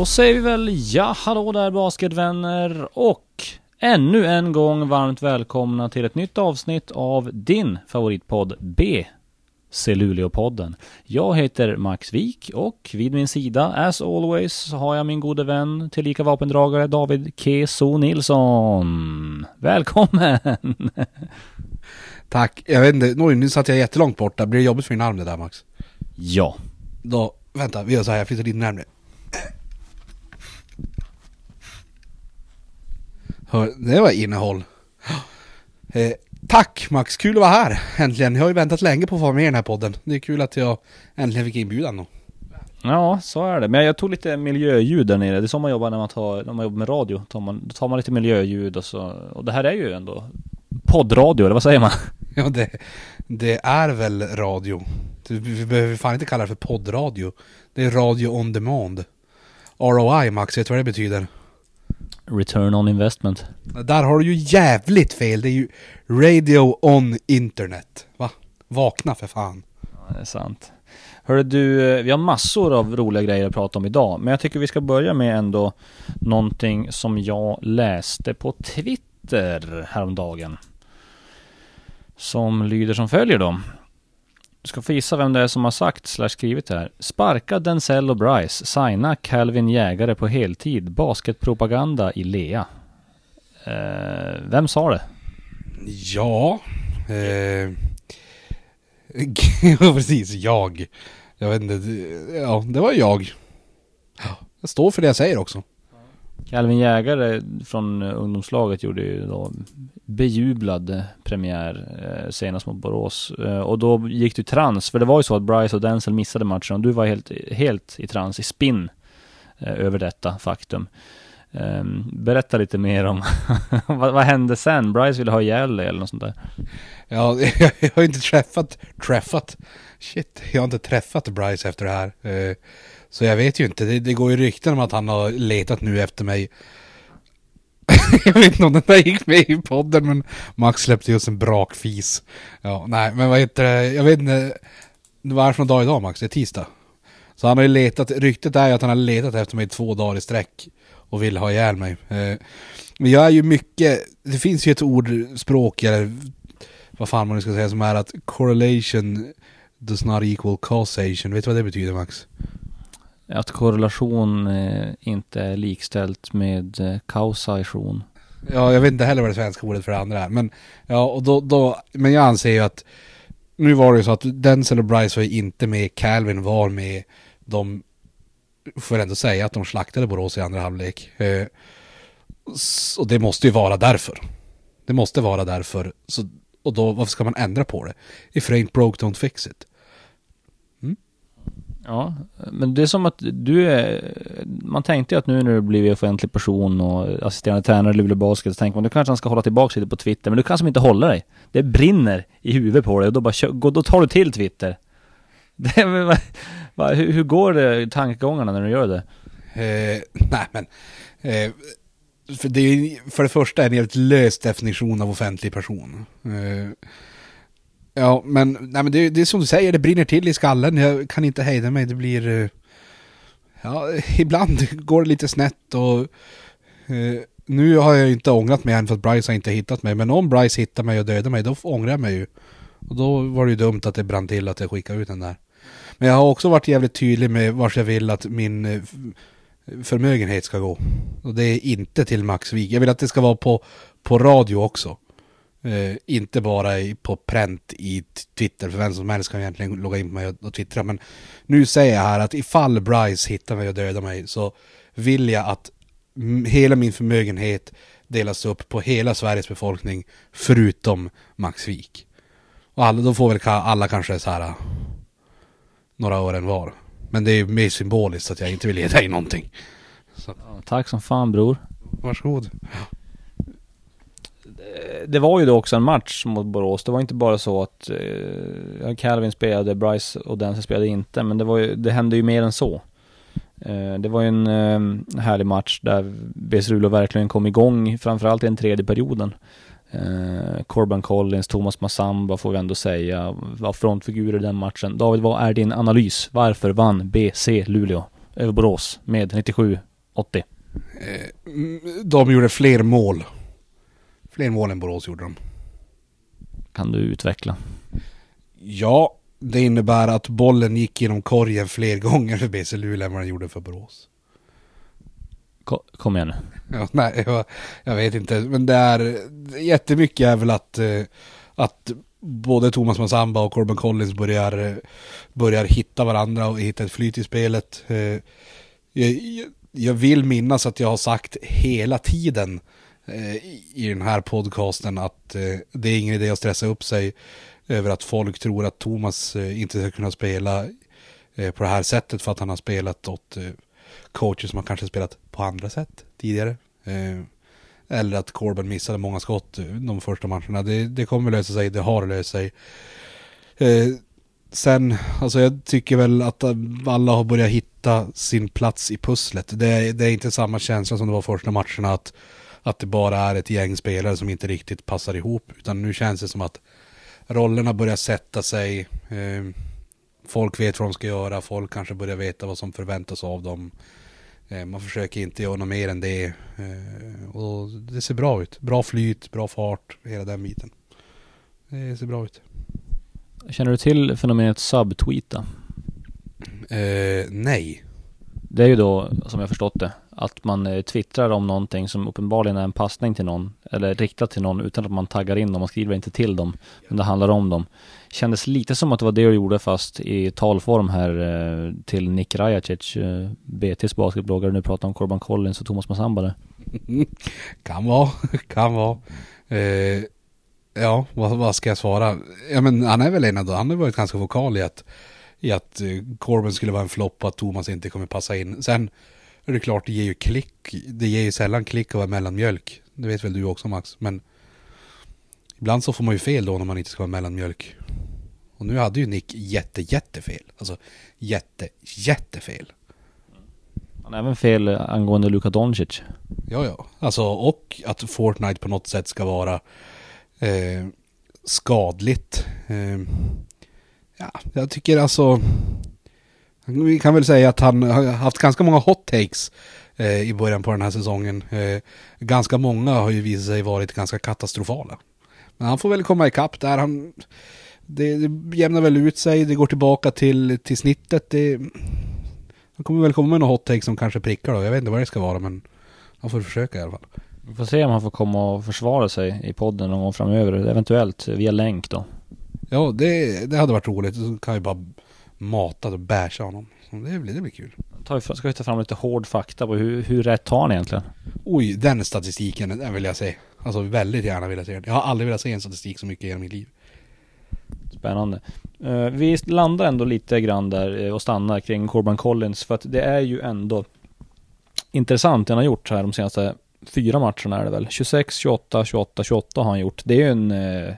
Då säger vi väl ja, hallå där basketvänner och ännu en gång varmt välkomna till ett nytt avsnitt av din favoritpodd B. Luleå-podden. Jag heter Max Wik och vid min sida, as always, har jag min gode vän, tillika vapendragare, David Keso Nilsson. Välkommen! Tack. Jag vet inte, nu satt jag jättelångt borta. Blir det jobbigt för din arm det där Max? Ja. Då, vänta, vi gör så här, jag flyttar lite närmre. Hör, det var innehåll. Eh, tack Max, kul att vara här äntligen. Jag har ju väntat länge på att få vara med i den här podden. Det är kul att jag äntligen fick inbjudan då. Ja, så är det. Men jag tog lite miljöljud där nere. Det är så man jobbar när man, tar, när man jobbar med radio. Tar man, då tar man lite miljöljud och så. Och det här är ju ändå poddradio, eller vad säger man? Ja, det, det är väl radio. Vi behöver fan inte kalla det för poddradio. Det är radio on demand. ROI Max, vet du vad det betyder? Return on investment. Där har du ju jävligt fel. Det är ju radio on internet. Va? Vakna för fan. Ja, det är sant. Hörru du, eh, vi har massor av roliga grejer att prata om idag. Men jag tycker vi ska börja med ändå någonting som jag läste på Twitter häromdagen. Som lyder som följer då. Du ska få gissa vem det är som har sagt slash skrivit det här. Sparka Denzel och Bryce. Signa Calvin Jägare på heltid. Basketpropaganda i Lea. Eh, vem sa det? Ja... Eh, precis, jag. Jag vet inte. Ja, det var jag. Jag står för det jag säger också. Calvin Jägare från ungdomslaget gjorde ju då bejublad premiär eh, senast mot Borås. Eh, och då gick du trans, för det var ju så att Bryce och Denzel missade matchen och du var helt, helt i trans, i spinn eh, över detta faktum. Eh, berätta lite mer om vad, vad, hände sen? Bryce ville ha ihjäl dig eller något sånt där? Ja, jag, jag har inte träffat, träffat, shit, jag har inte träffat Bryce efter det här. Eh, så jag vet ju inte, det, det går ju rykten om att han har letat nu efter mig jag vet inte om den där gick med i podden men Max släppte just en brakfis. Ja, nej men vad heter det, jag vet inte. Vad är det för dag idag Max? Det är tisdag. Så han har ju letat, ryktet är ju att han har letat efter mig två dagar i sträck. Och vill ha ihjäl mig. Eh, men jag är ju mycket, det finns ju ett ordspråk eller vad fan man nu ska säga som är att correlation does not equal causation. Vet du vad det betyder Max? Att korrelation eh, inte är likställt med eh, kausation. Ja, jag vet inte heller vad det svenska ordet för det andra är. Men, ja, och då, då, men jag anser ju att nu var det ju så att Denzel och Bryce var ju inte med, Calvin var med. De får ändå säga att de slaktade Borås i andra halvlek. Eh, och det måste ju vara därför. Det måste vara därför. Så, och då, varför ska man ändra på det? If it ain't broke, don't fix it. Ja, men det är som att du är... Man tänkte ju att nu när du blivit offentlig person och assisterande tränare i Luleå Basket så tänker man du kanske han ska hålla tillbaka lite på Twitter, men du kan som inte hålla dig. Det brinner i huvudet på dig och då bara då tar du till Twitter. Det, men, va, hur, hur, går det tankegångarna när du gör det? Eh, nej men... Eh, för det är för det första en helt lös definition av offentlig person. Eh, Ja, men, nej, men det, det, är som du säger, det brinner till i skallen. Jag kan inte hejda mig. Det blir... Eh, ja, ibland går det lite snett och... Eh, nu har jag inte ångrat mig än för att Bryce har inte hittat mig. Men om Bryce hittar mig och dödar mig, då ångrar jag mig ju. Och då var det ju dumt att det brann till att jag skickade ut den där. Men jag har också varit jävligt tydlig med vart jag vill att min eh, förmögenhet ska gå. Och det är inte till Maxvik. Jag vill att det ska vara på, på radio också. Uh, inte bara i, på pränt i Twitter, för vem som helst kan egentligen logga in på mig och, och twittra. Men nu säger jag här att ifall Bryce hittar mig och dödar mig så vill jag att hela min förmögenhet delas upp på hela Sveriges befolkning förutom Maxvik. Och alla, då får väl alla kanske så här några ören var. Men det är mer symboliskt att jag inte vill ge dig någonting. Ja, tack som fan bror. Varsågod det var ju då också en match mot Borås. Det var inte bara så att eh, Calvin spelade, Bryce och Denzel spelade inte, men det, var ju, det hände ju mer än så. Eh, det var ju en eh, härlig match där BS Luleå verkligen kom igång, framförallt i den tredje perioden. Eh, Corban Collins, Thomas Massamba får vi ändå säga, var frontfigurer i den matchen. David, vad är din analys? Varför vann BC Luleå över Borås med 97-80. Eh, mm, de gjorde fler mål. Fler mål än Borås gjorde de. Kan du utveckla? Ja, det innebär att bollen gick genom korgen fler gånger för BC Luleå än vad den gjorde för Borås. Ko- Kom igen nu. Ja, nej, jag, jag vet inte. Men det är jättemycket är väl att, eh, att både Thomas Massamba och Corbin Collins börjar, eh, börjar hitta varandra och hitta ett flyt i spelet. Eh, Jag, jag vill minnas att jag har sagt hela tiden Eh, i den här podcasten att eh, det är ingen idé att stressa upp sig över att folk tror att Thomas eh, inte ska kunna spela på det här sättet för att han har spelat åt coacher som har kanske spelat på andra sätt tidigare. Eller att Corbyn missade många skott de första matcherna. Det, det kommer lösa sig, det har löst sig. Sen, alltså jag tycker väl att alla har börjat hitta sin plats i pusslet. Det, det är inte samma känsla som det var första matcherna att, att det bara är ett gäng spelare som inte riktigt passar ihop. Utan nu känns det som att rollerna börjar sätta sig. Eh, folk vet vad de ska göra, folk kanske börjar veta vad som förväntas av dem. Eh, man försöker inte göra något mer än det. Eh, och det ser bra ut. Bra flyt, bra fart, hela den biten. Det ser bra ut. Känner du till fenomenet subtweeta? Eh, nej. Det är ju då, som jag förstått det, att man eh, twittrar om någonting som uppenbarligen är en passning till någon, eller riktat till någon utan att man taggar in dem, man skriver inte till dem, men det handlar om dem. Kändes lite som att det var det du gjorde fast i talform här eh, till Nick Rajacic, eh, BT's basketbloggare, nu pratar om Corban Collins och Thomas Massamba där. kan vara, kan vara. Eh, ja, vad, vad ska jag svara? Ja, men han är väl en av dem. Han har varit ganska vokal i att, i att eh, Corbin skulle vara en flopp och att Thomas inte kommer passa in. Sen är det klart, det ger ju klick. Det ger ju sällan klick att vara mellanmjölk. Det vet väl du också Max. Men ibland så får man ju fel då när man inte ska vara mellanmjölk. Och nu hade ju Nick jätte, jättefel. Alltså jätte, jättefel. Han även fel eh, angående Luka Doncic. Ja, ja. Alltså, och att Fortnite på något sätt ska vara eh, skadligt. Eh, ja, jag tycker alltså... Vi kan väl säga att han har haft ganska många hot takes eh, i början på den här säsongen. Eh, ganska många har ju visat sig varit ganska katastrofala. Men han får väl komma ikapp där. Han, det, det jämnar väl ut sig, det går tillbaka till, till snittet. Det, han kommer väl komma med några hot takes som kanske prickar då. Jag vet inte vad det ska vara men han får försöka i alla fall. Vi får se om han får komma och försvara sig i podden någon gång framöver, eventuellt via länk då. Ja, det, det hade varit roligt. Så kan vi bara mata och basha honom. Så det, blir, det blir kul. Ta Ska vi ta fram lite hård fakta på hur, hur rätt har han egentligen? Oj, den statistiken, den vill jag se. Alltså väldigt gärna vill jag se den. Jag har aldrig velat se en statistik så mycket i hela mitt liv. Spännande. Eh, vi landar ändå lite grann där eh, och stannar kring Corban Collins för att det är ju ändå intressant det han har gjort här de senaste fyra matcherna är det väl. 26, 28, 28, 28 har han gjort. Det är ju en eh,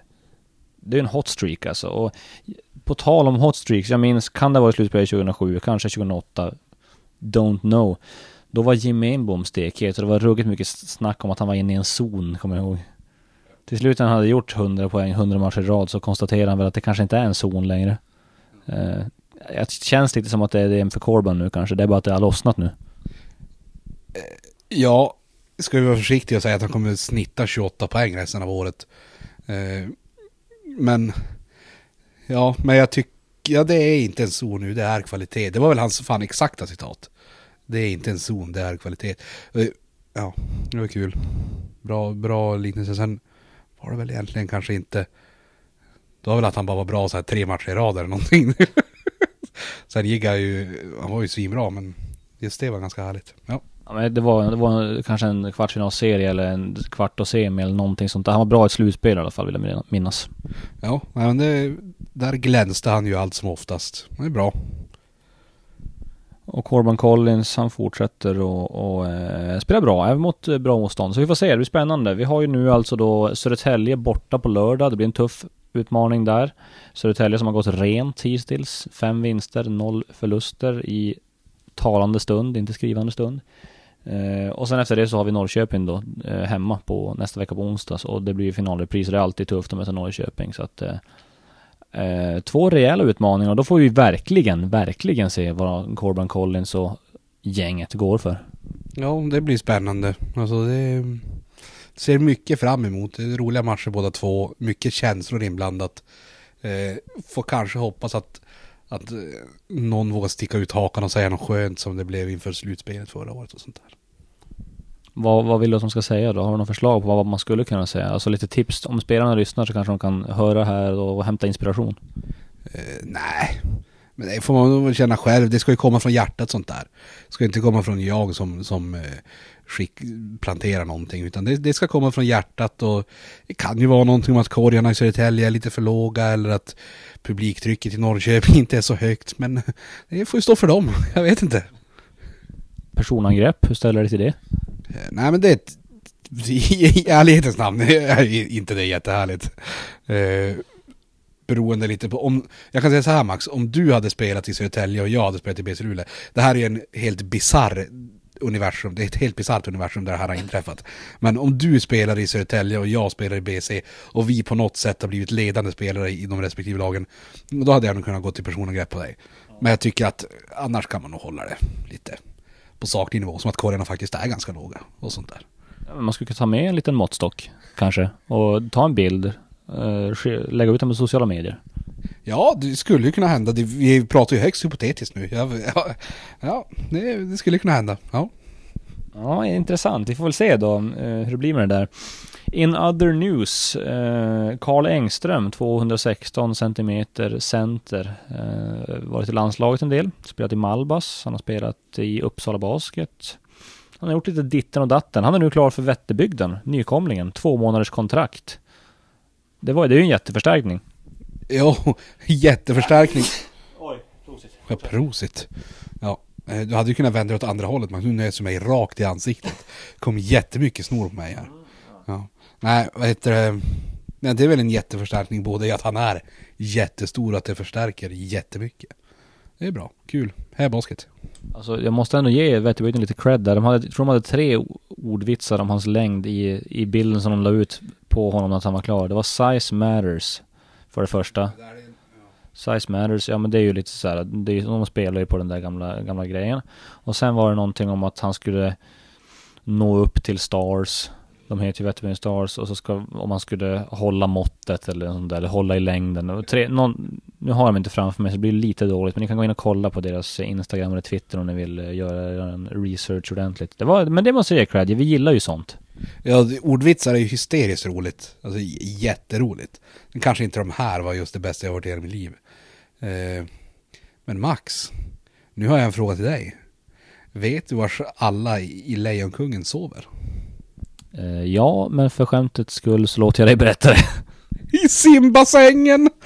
det är en hot streak alltså. Och på tal om hot streaks, jag minns, kan det ha varit slutspelet 2007, kanske 2008, don't know. Då var Jim Enbom stekhet och det var ruggigt mycket snack om att han var inne i en zon, kommer jag ihåg. Till slut när han hade gjort 100 poäng, 100 matcher i rad, så konstaterade han väl att det kanske inte är en zon längre. Eh, det känns lite som att det är det för Corban nu kanske, det är bara att det har lossnat nu. Ja, ska vi vara försiktiga och säga att han kommer att snitta 28 poäng resten av året. Eh, men, ja, men jag tycker, ja det är inte en zon nu, det är kvalitet. Det var väl hans fan exakta citat. Det är inte en zon, det är kvalitet. Eh, ja, det var kul. Bra, bra liknelse. Sen var det väl egentligen kanske inte, det var väl att han bara var bra så här tre matcher i rad eller någonting. Sen gick han ju, han var ju svinbra men just det var ganska härligt. Ja. Ja, men det var, det var kanske en kvartsfinalserie eller en kvart och semi eller någonting sånt där. Han var bra i ett slutspel i alla fall vill jag minnas. Ja, men det, där glänste han ju allt som oftast. Det är bra. Och Corban Collins, han fortsätter och, och eh, spela bra, även mot eh, bra motstånd. Så vi får se, det blir spännande. Vi har ju nu alltså då Södertälje borta på lördag. Det blir en tuff utmaning där. Södertälje som har gått rent hittills. Fem vinster, noll förluster i talande stund, inte skrivande stund. Eh, och sen efter det så har vi Norrköping då, eh, hemma på nästa vecka på onsdag. Och det blir ju finalrepris och det är alltid tufft att möta Norrköping. Så att eh, Eh, två rejäla utmaningar och då får vi verkligen, verkligen se vad Corban Collins och gänget går för. Ja, det blir spännande. Alltså det ser mycket fram emot. Det är roliga matcher båda två. Mycket känslor inblandat. Eh, får kanske hoppas att, att eh, någon vågar sticka ut hakan och säga något skönt som det blev inför slutspelet förra året och sånt där. Vad, vad vill du att de ska säga då? Har du något förslag på vad man skulle kunna säga? Alltså lite tips. Om spelarna lyssnar så kanske de kan höra här och hämta inspiration. Eh, nej, men det får man väl känna själv. Det ska ju komma från hjärtat sånt där. Det ska inte komma från jag som, som eh, skick, planterar någonting. Utan det, det, ska komma från hjärtat och det kan ju vara någonting om att korgarna i Södertälje är lite för låga eller att publiktrycket i Norrköping inte är så högt. Men det får ju stå för dem. Jag vet inte. Personangrepp, hur ställer du dig till det? Eh, nej men det är ett, i ärlighetens namn är inte det jättehärligt. Eh, beroende lite på om, jag kan säga så här Max, om du hade spelat i Södertälje och jag hade spelat i BC Luleå. Det här är en helt bizarr universum, det är ett helt bisarrt universum där det här har inträffat. Men om du spelar i Södertälje och jag spelar i BC och vi på något sätt har blivit ledande spelare i de respektive lagen, då hade jag nog kunnat gå till personangrepp på dig. Men jag tycker att annars kan man nog hålla det lite på saklig nivå, som att korgarna faktiskt är ganska låga och sånt där. Man skulle kunna ta med en liten måttstock kanske och ta en bild, lägga ut den på sociala medier. Ja, det skulle ju kunna hända. Vi pratar ju högst hypotetiskt nu. Ja, ja det, det, skulle kunna hända. Ja. ja, intressant. Vi får väl se då eh, hur det blir med det där. In other news, Karl eh, Engström, 216 centimeter center. Eh, varit i landslaget en del, spelat i Malbas, han har spelat i Uppsala Basket. Han har gjort lite ditten och datten. Han är nu klar för Vätterbygden, nykomlingen, två månaders kontrakt. Det, var, det är ju en jätteförstärkning. Ja, jätteförstärkning. Oj, prosit. Ja, prosit. Ja, eh, du hade ju kunnat vända dig åt andra hållet, men nu nöts du mig rakt i ansiktet. kom jättemycket snor på mig här. Ja. Nej, vad heter det? Nej, det är väl en jätteförstärkning både i att han är jättestor och att det förstärker jättemycket. Det är bra, kul. Här basket. Alltså jag måste ändå ge Vätterbygden lite cred där. De hade, jag tror de hade tre ordvitsar om hans längd i, i bilden som de la ut på honom att han var klar. Det var size matters. För det första. Size matters, ja men det är ju lite så här, det är, de spelar ju på den där gamla, gamla grejen. Och sen var det någonting om att han skulle nå upp till stars. De heter ju Vetterbyn Stars och så ska, om man skulle hålla måttet eller sånt där, eller hålla i längden. Och tre, någon, nu har jag inte framför mig så det blir lite dåligt, men ni kan gå in och kolla på deras Instagram eller Twitter om ni vill eh, göra en research ordentligt. Det var, men det måste jag ge cred, vi gillar ju sånt. Ja, ordvitsar är ju hysteriskt roligt. Alltså jätteroligt. Kanske inte de här var just det bästa jag varit i hela mitt liv. Eh, men Max, nu har jag en fråga till dig. Vet du var alla i Lejonkungen sover? Eh, ja, men för skämtets skull så låter jag dig berätta det. I simbassängen!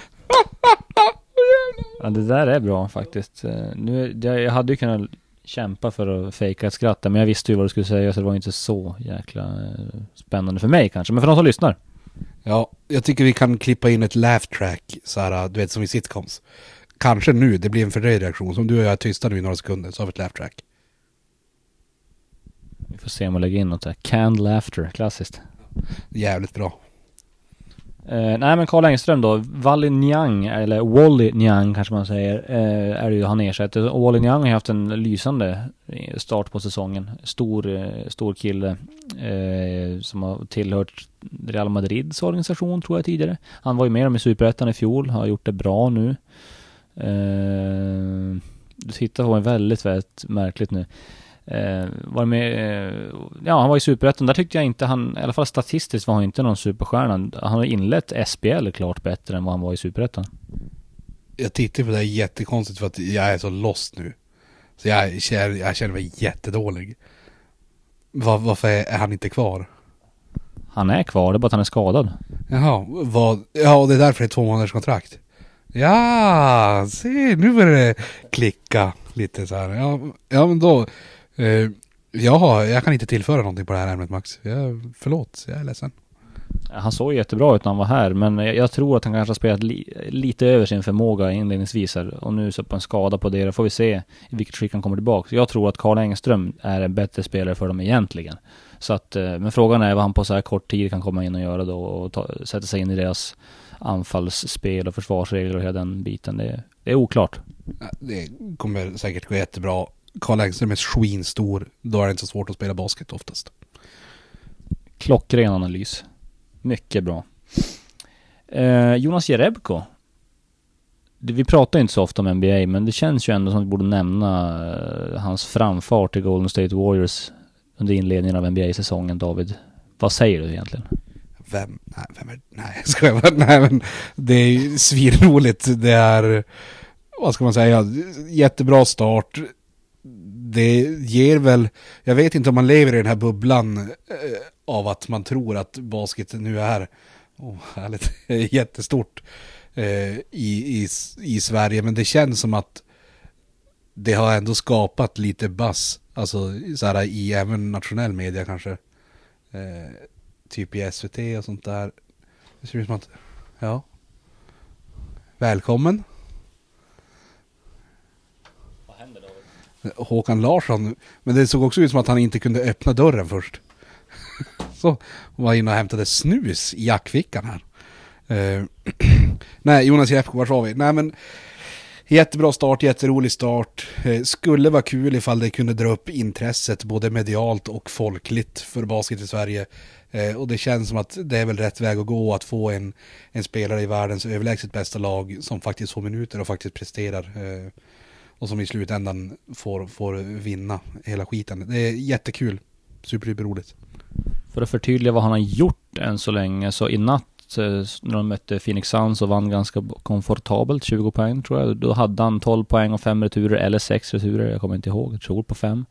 ja, det där är bra faktiskt. Eh, nu, jag hade ju kunnat kämpa för att fejka ett skratt men jag visste ju vad du skulle säga så det var inte så jäkla eh, spännande för mig kanske. Men för de som lyssnar. Ja, jag tycker vi kan klippa in ett laugh track, så här, du vet som i sitcoms. Kanske nu, det blir en fördröjd reaktion. Som du och jag är tysta nu i några sekunder så har vi ett laugh track. Vi får se om jag lägger in något där. Canned laughter, klassiskt. Jävligt bra. Eh, nej men Karl Engström då, Wally Nyang, eller Wally Nyang kanske man säger, eh, är det ju han ersätter. Och Wally Nyang har haft en lysande start på säsongen. Stor, eh, stor kille eh, som har tillhört Real Madrids organisation tror jag tidigare. Han var ju med dem i Superettan i fjol, har gjort det bra nu. Eh, du tittar på mig väldigt, väldigt märkligt nu. Eh, var med, eh, ja han var i Superettan, där tyckte jag inte han, i alla fall statistiskt var han inte någon superstjärna. Han har inlett SPL klart bättre än vad han var i Superettan. Jag tittar på det här jättekonstigt för att jag är så lost nu. Så jag känner, jag känner mig jättedålig. Var, varför är han inte kvar? Han är kvar, det är bara att han är skadad. Jaha, vad, ja det är därför det är två månaders kontrakt. Ja, se nu börjar det klicka lite så här. Ja, ja men då, Uh, jaha, jag kan inte tillföra någonting på det här ämnet Max. Jag, förlåt, jag är ledsen. Han såg jättebra ut när han var här, men jag, jag tror att han kanske har spelat li, lite över sin förmåga inledningsvis här. Och nu så på en skada på det, då får vi se i vilket skick han kommer tillbaka. Jag tror att Karl Engström är en bättre spelare för dem egentligen. Så att, eh, men frågan är vad han på så här kort tid kan komma in och göra då och ta, sätta sig in i deras anfallsspel och försvarsregler och hela den biten. Det, det är oklart. Det kommer säkert gå jättebra Karl Engström är svinstor, då är det inte så svårt att spela basket oftast. Klockren analys. Mycket bra. Eh, Jonas Jerebko. Vi pratar inte så ofta om NBA, men det känns ju ändå som att vi borde nämna eh, hans framfart i Golden State Warriors under inledningen av NBA-säsongen, David. Vad säger du egentligen? Vem, nej, vem är, nej, ska jag vara, nej men det är ju svinroligt. Det är, vad ska man säga, jättebra start. Det ger väl, jag vet inte om man lever i den här bubblan eh, av att man tror att basket nu är, oh, härligt, jättestort eh, i, i, i Sverige. Men det känns som att det har ändå skapat lite buzz, alltså så här, i även nationell media kanske. Eh, typ i SVT och sånt där. Det ser ut som att, ja. Välkommen. Vad händer David? Håkan Larsson. Men det såg också ut som att han inte kunde öppna dörren först. Så var inne och hämtade snus i jackfickan här. Eh, Nej, Jonas Jeppko, vart var vi? Nej men Jättebra start, jätterolig start. Eh, Skulle vara kul ifall det kunde dra upp intresset både medialt och folkligt för basket i Sverige. Eh, Och det känns som att det är väl rätt väg att gå att få en, en spelare i världens överlägset bästa lag som faktiskt får minuter och faktiskt presterar. eh, och som i slutändan får, får vinna hela skiten. Det är jättekul. Superduperroligt. För att förtydliga vad han har gjort än så länge, så i natt eh, när de mötte Phoenix Suns och vann ganska komfortabelt, 20 poäng tror jag. Då hade han 12 poäng och 5 returer, eller 6 returer, jag kommer inte ihåg, jag tror på 5.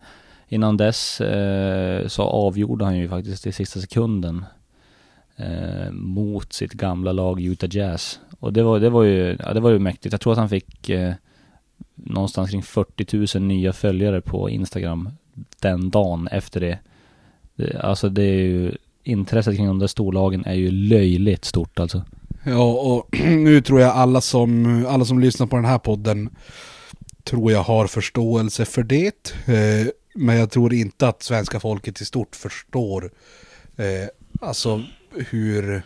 Innan dess eh, så avgjorde han ju faktiskt i sista sekunden eh, mot sitt gamla lag Utah Jazz. Och det var, det var ju, ja, det var ju mäktigt. Jag tror att han fick eh, någonstans kring 40 000 nya följare på Instagram den dagen efter det. alltså det är ju, intresset kring de där storlagen är ju löjligt stort alltså. Ja, och nu tror jag alla som, alla som lyssnar på den här podden tror jag har förståelse för det. Eh, Men jag tror inte att svenska folket i stort förstår eh, alltså hur,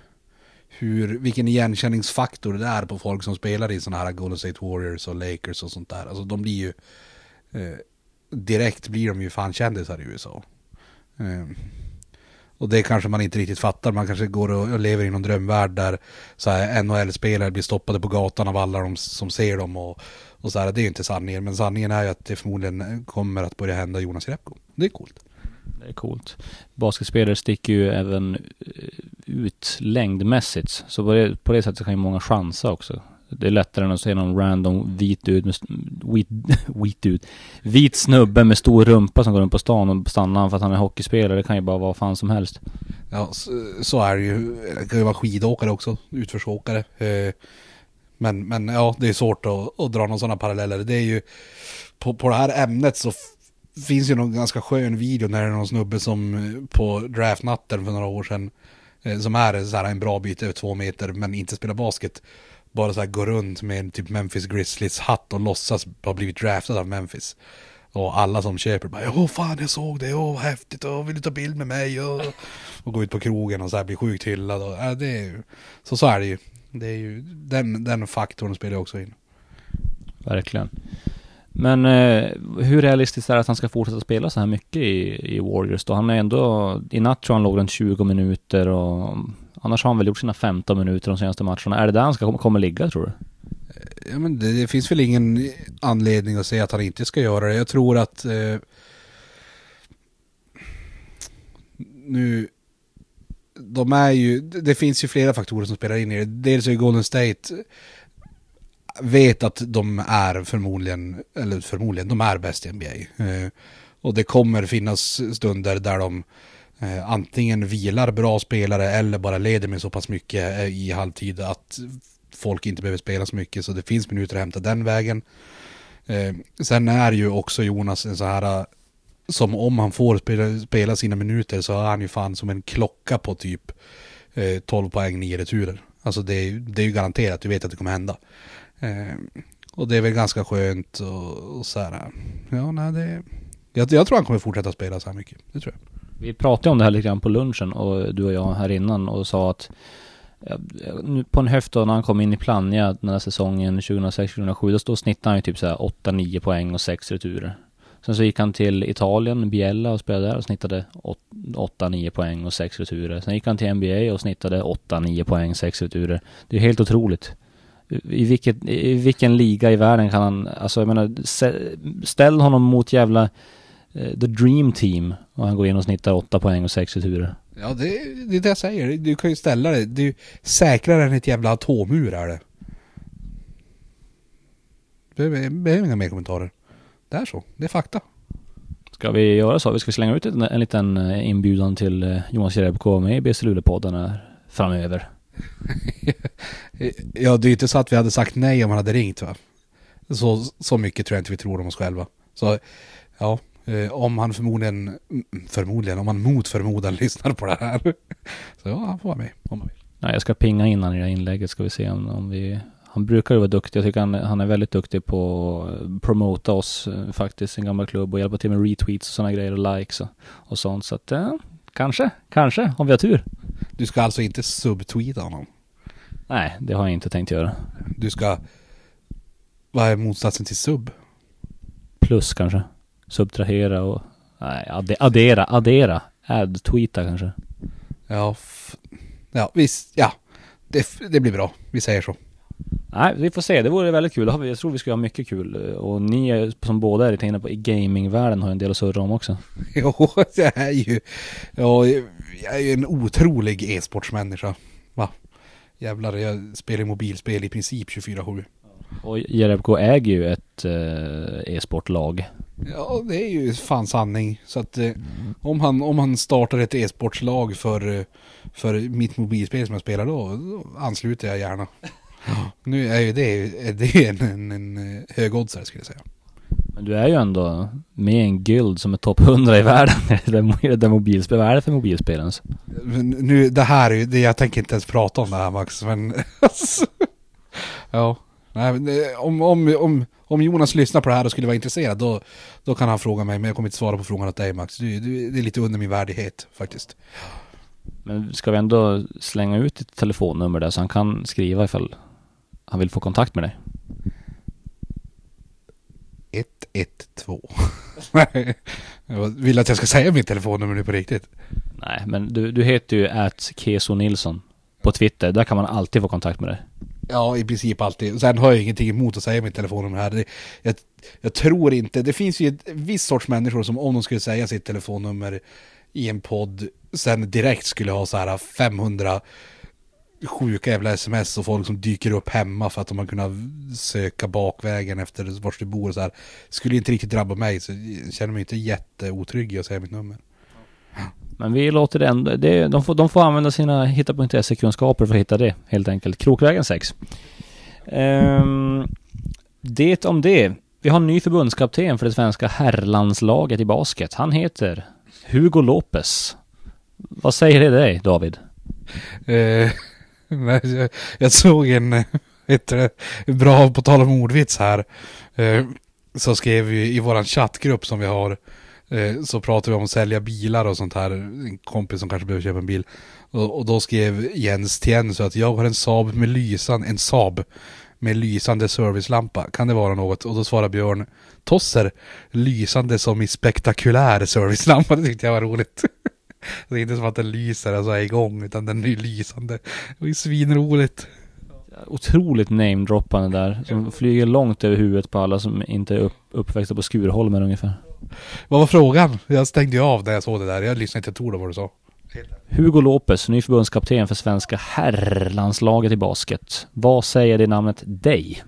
hur, vilken igenkänningsfaktor det är på folk som spelar i sådana här Golden State Warriors och Lakers och sånt där. Alltså de blir ju, eh, direkt blir de ju fan kändisar i USA. Eh, och det kanske man inte riktigt fattar. Man kanske går och, och lever i någon drömvärld där NHL-spelare blir stoppade på gatan av alla de som ser dem. Och, och så här, det är ju inte sanningen. Men sanningen är ju att det förmodligen kommer att börja hända Jonas Jerebko. Det är coolt. Det är coolt. Basketspelare sticker ju även eh, ut längdmässigt. Så på det, på det sättet kan ju många chansa också. Det är lättare än att se någon random vit dude med, vit, vit dude, vit snubbe med stor rumpa som går runt på stan och stannar han för att han är hockeyspelare. Det kan ju bara vara vad fan som helst. Ja, så, så är det ju. Det kan ju vara skidåkare också, utförsåkare. Eh, men, men ja, det är svårt att, att dra några sådana paralleller. Det är ju, på, på det här ämnet så finns ju någon ganska skön video när det är någon snubbe som eh, på draftnatten för några år sedan, eh, som är så här en bra bit över två meter men inte spelar basket, bara så här går runt med en typ Memphis Grizzlies hatt och låtsas ha blivit draftad av Memphis. Och alla som köper bara åh fan jag såg det, åh vad häftigt, åh vill du ta bild med mig? Och, och gå ut på krogen och så här bli sjukt hyllad. Och, äh, det är ju, så så är det ju. Det är ju den, den faktorn spelar också in. Verkligen. Men eh, hur realistiskt är det att han ska fortsätta spela så här mycket i, i Warriors då? Han är ändå, i natt tror jag han låg runt 20 minuter och annars har han väl gjort sina 15 minuter de senaste matcherna. Är det där han ska, kommer ligga tror du? Ja, men det, det finns väl ingen anledning att säga att han inte ska göra det. Jag tror att eh, nu de är ju, det finns ju flera faktorer som spelar in i det. Dels är ju Golden State vet att de är förmodligen, eller förmodligen, de är bäst i NBA. Eh, och det kommer finnas stunder där de eh, antingen vilar bra spelare eller bara leder med så pass mycket eh, i halvtid att folk inte behöver spela så mycket. Så det finns minuter att hämta den vägen. Eh, sen är ju också Jonas en så här, eh, som om han får spela, spela sina minuter så är han ju fan som en klocka på typ eh, 12 poäng, 9 returer. Alltså det är, det är ju garanterat, du vet att det kommer hända. Eh, och det är väl ganska skönt och, och så här. Ja, nej det... Jag, jag tror han kommer fortsätta spela så här mycket. Det tror jag. Vi pratade om det här lite grann på lunchen och du och jag här innan och sa att på en höft då när han kom in i Plannja den här säsongen 2006-2007 då snittade han ju typ såhär 8-9 poäng och 6 returer. Sen så gick han till Italien, Biella och spelade där och snittade 8-9 poäng och 6 returer. Sen gick han till NBA och snittade 8-9 poäng, 6 returer. Det är helt otroligt. I, vilket, I vilken liga i världen kan han, alltså jag menar, ställ honom mot jävla uh, The Dream Team och han går in och snittar 8 poäng och 6 returer. Ja, det, det är det jag säger. Du kan ju ställa det. Är säkrare än ett jävla atomur är det. Det behöver inga mer kommentarer. Det är så. Det är fakta. Ska vi göra så? Vi ska slänga ut en, en liten eh, inbjudan till eh, Jonas Jerebko med i BC Luleå-podden framöver. ja, det är inte så att vi hade sagt nej om han hade ringt va? Så, så mycket tror jag inte vi tror om oss själva. Så, ja, eh, om han förmodligen, förmodligen, om han mot förmodan lyssnar på det här. Så ja, han får vara med om han vill. Nej, jag ska pinga in han i det här inlägget ska vi se om, om vi han brukar ju vara duktig. Jag tycker han, han är väldigt duktig på att promota oss eh, faktiskt, en gammal klubb och hjälpa till med retweets och sådana grejer och likes och, och sånt. Så att eh, kanske, kanske, om vi har tur. Du ska alltså inte subtweeta honom? Nej, det har jag inte tänkt göra. Du ska... Vad är motsatsen till sub? Plus kanske. Subtrahera och... Nej, addera, addera. Add-tweeta kanske. Ja, ja visst, ja. Det, det blir bra. Vi säger så. Nej, vi får se. Det vore väldigt kul. Jag tror vi ska ha mycket kul. Och ni som båda är lite inne på i gamingvärlden har en del att surra om också. Jo, jag är ju... Ja, jag är ju en otrolig e-sportsmänniska. Jävlar, jag spelar mobilspel i princip 24-7. Och Jerebko äger ju ett eh, e-sportlag. Ja, det är ju fan sanning. Så att eh, om, han, om han startar ett e-sportslag för, för mitt mobilspel som jag spelar då, då ansluter jag gärna. Nu är ju det, det är en, en, en eh, högoddsare skulle jag säga. Men du är ju ändå med i en guild som är topp 100 i världen i det mobilspel. Vad är det för mobilspel ens? Nu, det här är ju, det, jag tänker inte ens prata om det här Max, men ja. Nej, eh, om, om, om, om Jonas lyssnar på det här och skulle vara intresserad då, då kan han fråga mig, men jag kommer inte svara på frågan åt dig Max. Du, du, det är lite under min värdighet faktiskt. Men ska vi ändå slänga ut ditt telefonnummer där så han kan skriva ifall han vill få kontakt med dig? 112. jag vill att jag ska säga mitt telefonnummer nu på riktigt. Nej, men du, du heter ju att Keso Nilsson på Twitter. Där kan man alltid få kontakt med dig. Ja, i princip alltid. Sen har jag ingenting emot att säga mitt telefonnummer här. Det, jag, jag, tror inte, det finns ju ett viss sorts människor som om de skulle säga sitt telefonnummer i en podd sen direkt skulle ha så här 500 sjuka jävla sms och folk som dyker upp hemma för att de har kunnat söka bakvägen efter var du bor och så här. Skulle inte riktigt drabba mig så jag känner mig inte jätteotrygg i att säga mitt nummer. Men vi låter ändå, det, de, får, de får använda sina hitta.se-kunskaper för att hitta det helt enkelt. Krokvägen 6. Um, ehm, det om det. Vi har en ny förbundskapten för det svenska herrlandslaget i basket. Han heter Hugo Lopez. Vad säger det dig, David? Nej, jag, jag såg en, eh, ett, eh, bra, på tal om ordvits här, eh, så skrev vi i våran chattgrupp som vi har, eh, så pratade vi om att sälja bilar och sånt här, en kompis som kanske behöver köpa en bil. Och, och då skrev Jens Tien så att jag har en Saab med lysan, en Saab med lysande servicelampa. Kan det vara något? Och då svarar Björn Tosser, lysande som i spektakulär servicelampa. Det tyckte jag var roligt. Det är inte som att den lyser och så är igång, utan den är lysande. Det är svinroligt. Otroligt namedroppande där, som flyger långt över huvudet på alla som inte är upp, uppväxta på Skurholmen ungefär. Vad var frågan? Jag stängde ju av när jag såg det där. Jag lyssnade inte ett ord av vad du sa. Hugo Lopez, ny förbundskapten för svenska herrlandslaget i basket. Vad säger det namnet dig?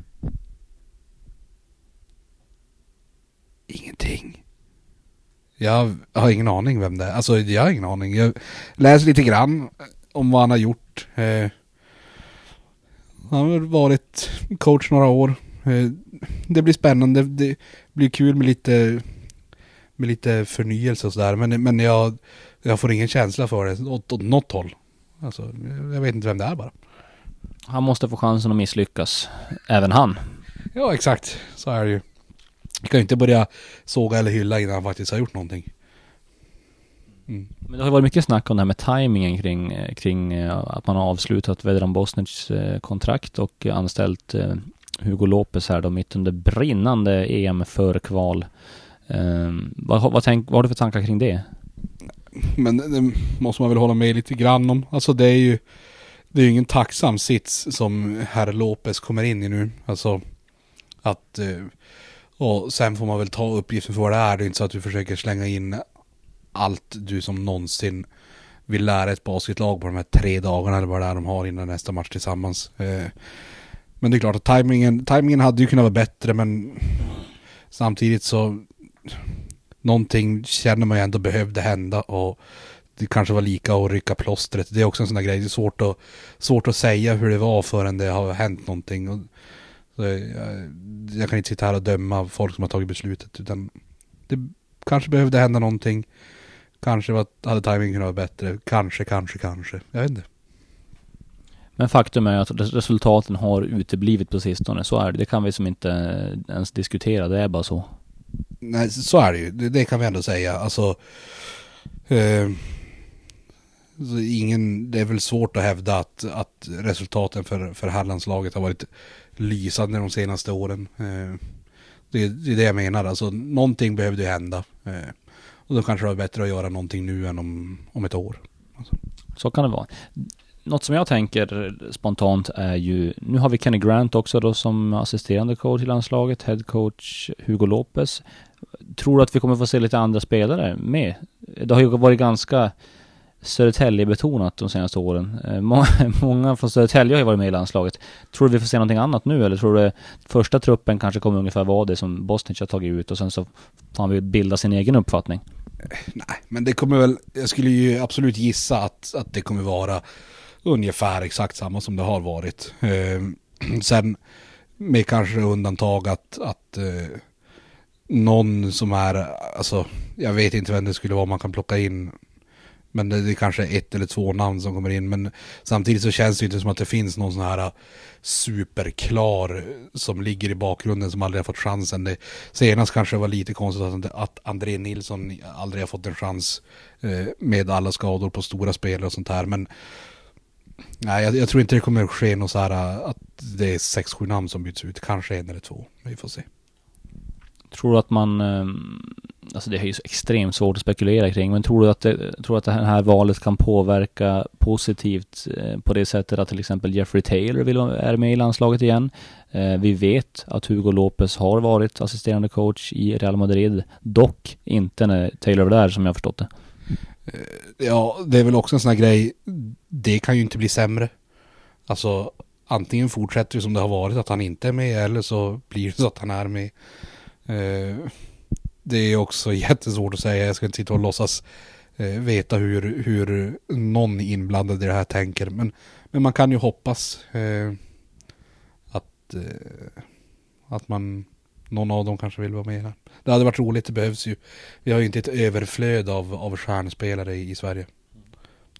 Ingenting. Jag har ingen aning vem det är. Alltså jag har ingen aning. Jag läser lite grann om vad han har gjort. Eh, han har varit coach några år. Eh, det blir spännande. Det blir kul med lite, med lite förnyelse och sådär. Men, men jag, jag får ingen känsla för det åt, åt något håll. Alltså, jag vet inte vem det är bara. Han måste få chansen att misslyckas. Även han. Ja, exakt. Så är det ju. Vi kan ju inte börja såga eller hylla innan han faktiskt har gjort någonting. Mm. Men det har varit mycket snack om det här med tajmingen kring, kring eh, att man har avslutat Vedran Bosnics eh, kontrakt och anställt eh, Hugo Lopez här då mitt under brinnande EM förkval. Um, vad, vad, tänk, vad har du för tankar kring det? Men det måste man väl hålla med lite grann om. Alltså det är ju det är ju ingen tacksam sits som herr Lopez kommer in i nu. Alltså att eh, och sen får man väl ta uppgiften för vad det är. Det är inte så att du försöker slänga in allt du som någonsin vill lära ett basketlag på de här tre dagarna eller vad det är de har innan nästa match tillsammans. Eh, men det är klart att tajmingen, tajmingen hade ju kunnat vara bättre men samtidigt så någonting känner man ju ändå behövde hända och det kanske var lika att rycka plåstret. Det är också en sån där grej. Det är svårt att, svårt att säga hur det var förrän det har hänt någonting. Jag, kan inte sitta här och döma folk som har tagit beslutet. Utan det kanske behövde hända någonting. Kanske var, hade timingen kunnat vara bättre. Kanske, kanske, kanske. Jag vet inte. Men faktum är att resultaten har uteblivit på sistone. Så är det. Det kan vi som inte ens diskutera. Det är bara så. Nej, så är det ju. Det, det kan vi ändå säga. Alltså... Eh, ingen, det är väl svårt att hävda att, att resultaten för, för herrlandslaget har varit lysande de senaste åren. Eh, det, det, är det jag menar. Alltså, någonting behövde ju hända. Eh, och då kanske det var bättre att göra någonting nu än om, om ett år. Alltså. Så kan det vara. Något som jag tänker spontant är ju, nu har vi Kenny Grant också då som assisterande coach i landslaget, head coach Hugo Lopez. Tror du att vi kommer få se lite andra spelare med? Det har ju varit ganska Södertälje-betonat de senaste åren. Eh, många, många från Södertälje har ju varit med i landslaget. Tror du vi får se någonting annat nu eller tror du första truppen kanske kommer ungefär vara det som Bosnien har tagit ut och sen så får han bilda sin egen uppfattning? Eh, nej, men det kommer väl, jag skulle ju absolut gissa att, att det kommer vara ungefär exakt samma som det har varit. Eh, sen med kanske undantag att, att eh, någon som är, alltså jag vet inte vem det skulle vara man kan plocka in men det, är kanske ett eller två namn som kommer in. Men samtidigt så känns det inte som att det finns någon sån här äh, superklar äh, som ligger i bakgrunden som aldrig har fått chansen. Det, senast kanske det var lite konstigt att, att André Nilsson aldrig har fått en chans eh, med alla skador på stora spelare och sånt här. Men nej, jag, jag, tror inte det kommer ske något så här att det är sex, sju namn som byts ut. Kanske en eller två. Vi får se. Tror du att man ehm, alltså det är ju så extremt svårt att spekulera kring, men tror du att det, tror att det här valet kan påverka positivt eh, på det sättet att till exempel Jeffrey Taylor vill, är med i landslaget igen? Eh, vi vet att Hugo Lopez har varit assisterande coach i Real Madrid, dock inte när Taylor var där som jag förstått det. Eh, ja, det är väl också en sån här grej, det kan ju inte bli sämre. Alltså, antingen fortsätter det som det har varit, att han inte är med, eller så blir det så att han är med det är också jättesvårt att säga. Jag ska inte sitta och låtsas eh, veta hur, hur någon inblandad i det här tänker. Men, men man kan ju hoppas eh, att, eh, att man, någon av dem kanske vill vara med här. Det hade varit roligt, det behövs ju. Vi har ju inte ett överflöd av, av stjärnspelare i, i Sverige.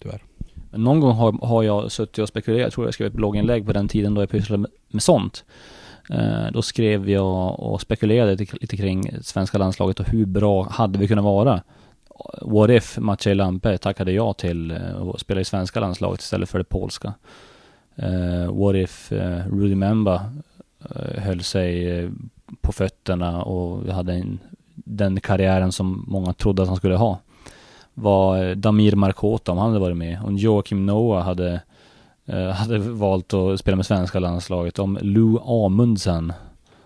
Tyvärr. Någon gång har, har jag suttit och spekulerat, jag tror jag skrev ett blogginlägg på den tiden då jag pysslade med, med sånt. Eh, då skrev jag och spekulerade lite kring svenska landslaget och hur bra hade vi kunnat vara? What if Maciej Lampe tackade ja till eh, att spela i svenska landslaget istället för det polska? Eh, what if Rudy Memba höll sig på fötterna och hade en, den karriären som många trodde att han skulle ha? Var Damir Markota, om han hade varit med, och Joakim Noah hade Eh, hade valt att spela med svenska landslaget. Om Lou Amundsen,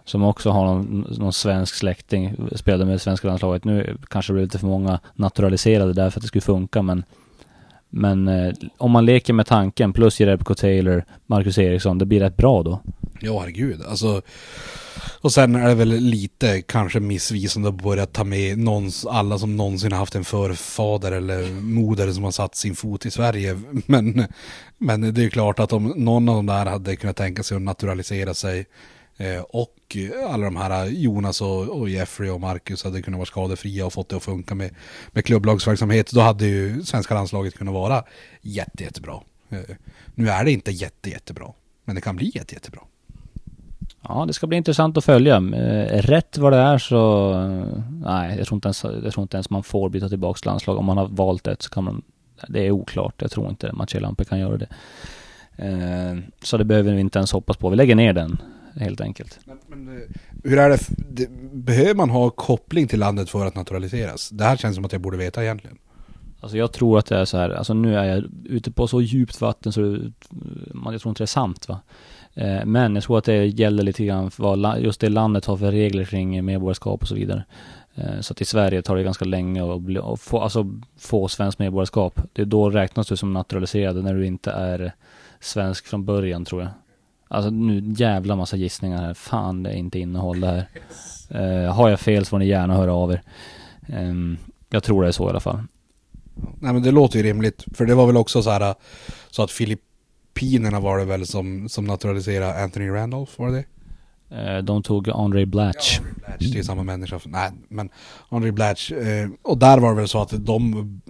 som också har någon, någon svensk släkting, spelade med svenska landslaget. Nu kanske det blev lite för många naturaliserade där för att det skulle funka, men men eh, om man leker med tanken plus Jerebko Taylor, Marcus Eriksson, det blir rätt bra då. Ja, herregud. Alltså, och sen är det väl lite kanske missvisande att börja ta med någons, alla som någonsin haft en förfader eller moder som har satt sin fot i Sverige. Men, men det är klart att om någon av de där hade kunnat tänka sig att naturalisera sig eh, och alla de här Jonas och, och, Jeffrey och Marcus hade kunnat vara skadefria och fått det att funka med, med klubblagsverksamhet. Då hade ju svenska landslaget kunnat vara jätte, jättebra. Eh, nu är det inte jätte, jättebra. Men det kan bli jätte, jättebra. Ja, det ska bli intressant att följa. Eh, rätt vad det är så, nej, jag tror inte ens, jag tror inte ens man får byta tillbaks landslag. Om man har valt det så kan man, det är oklart. Jag tror inte Mathieu Lampe kan göra det. Eh, så det behöver vi inte ens hoppas på. Vi lägger ner den. helt enkelt. Men, men, eh, hur är det, det, behöver man ha koppling till landet för att naturaliseras? Det här känns som att jag borde veta egentligen. Alltså jag tror att det är så här, alltså nu är jag ute på så djupt vatten så det, man, jag tror inte det är sant va. Eh, men jag tror att det gäller lite grann för vad just det landet har för regler kring medborgarskap och så vidare. Eh, så att i Sverige tar det ganska länge att, bli, få, alltså, få svenskt medborgarskap. Det är då räknas du som naturaliserad när du inte är svensk från början tror jag. Alltså nu jävla massa gissningar här. Fan det är inte innehåll det här. Uh, har jag fel så får ni gärna höra av er. Um, jag tror det är så i alla fall. Nej men det låter ju rimligt. För det var väl också så här så att Filip Filippinerna var det väl som, som naturaliserade Anthony Randolph, var det? Uh, de tog André Blatch. Ja, André Blatch, det är samma människa. Nej, men André Blatch. Uh, och där var det väl så att de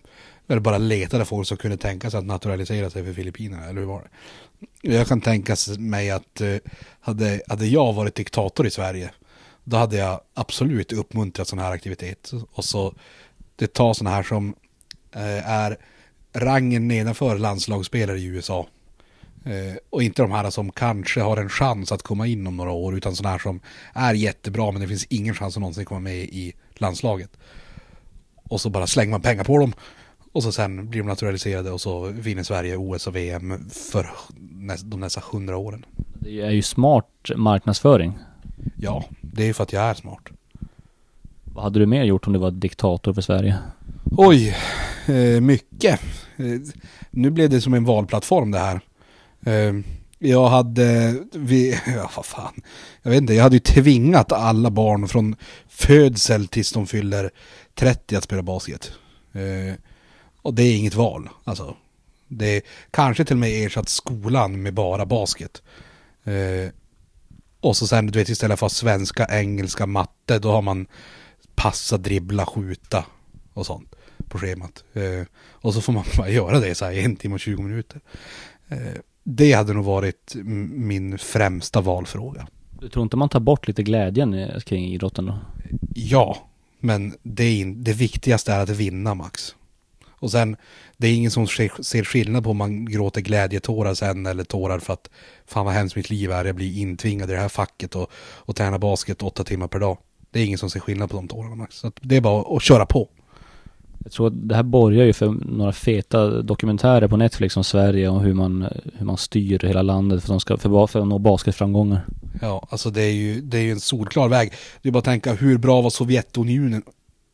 eller bara letade folk som kunde tänka sig att naturalisera sig för Filippinerna, eller hur var det? Jag kan tänka mig att uh, hade, hade jag varit diktator i Sverige, då hade jag absolut uppmuntrat sån här aktivitet. Och så det tar sådana här som uh, är rangen nedanför landslagsspelare i USA. Uh, och inte de här som kanske har en chans att komma in om några år, utan sådana här som är jättebra men det finns ingen chans att någonsin komma med i landslaget. Och så bara slänger man pengar på dem och så sen blir de naturaliserade och så vinner Sverige OS och VM för de nästa hundra åren. Det är ju smart marknadsföring. Ja, det är för att jag är smart. Vad hade du mer gjort om du var diktator för Sverige? Oj, eh, mycket. Eh, nu blev det som en valplattform det här. Eh, jag hade, vi, ja vad fan, jag vet inte, jag hade ju tvingat alla barn från födsel tills de fyller 30 att spela basket. Eh, och det är inget val. Alltså, det är kanske till och med ersatt skolan med bara basket. Eh, och så sen, du vet, istället för svenska, engelska, matte, då har man passa, dribbla, skjuta och sånt på schemat. Eh, och så får man bara göra det så här i en timme och 20 minuter. Eh, det hade nog varit min främsta valfråga. Du tror inte man tar bort lite glädjen kring idrotten då? Ja, men det, är, det viktigaste är att vinna Max. Och sen, det är ingen som ser skillnad på om man gråter glädjetårar sen eller tårar för att fan vad hemskt mitt liv är, jag blir intvingad i det här facket och, och träna basket åtta timmar per dag. Det är ingen som ser skillnad på de tårarna Max. Så det är bara att köra på. Jag tror att det här borgar ju för några feta dokumentärer på Netflix om Sverige och hur man, hur man styr hela landet för, att, ska, för, för att nå basketframgångar. Ja, alltså det är ju, det är ju en solklar väg. Är bara tänka hur bra var Sovjetunionen?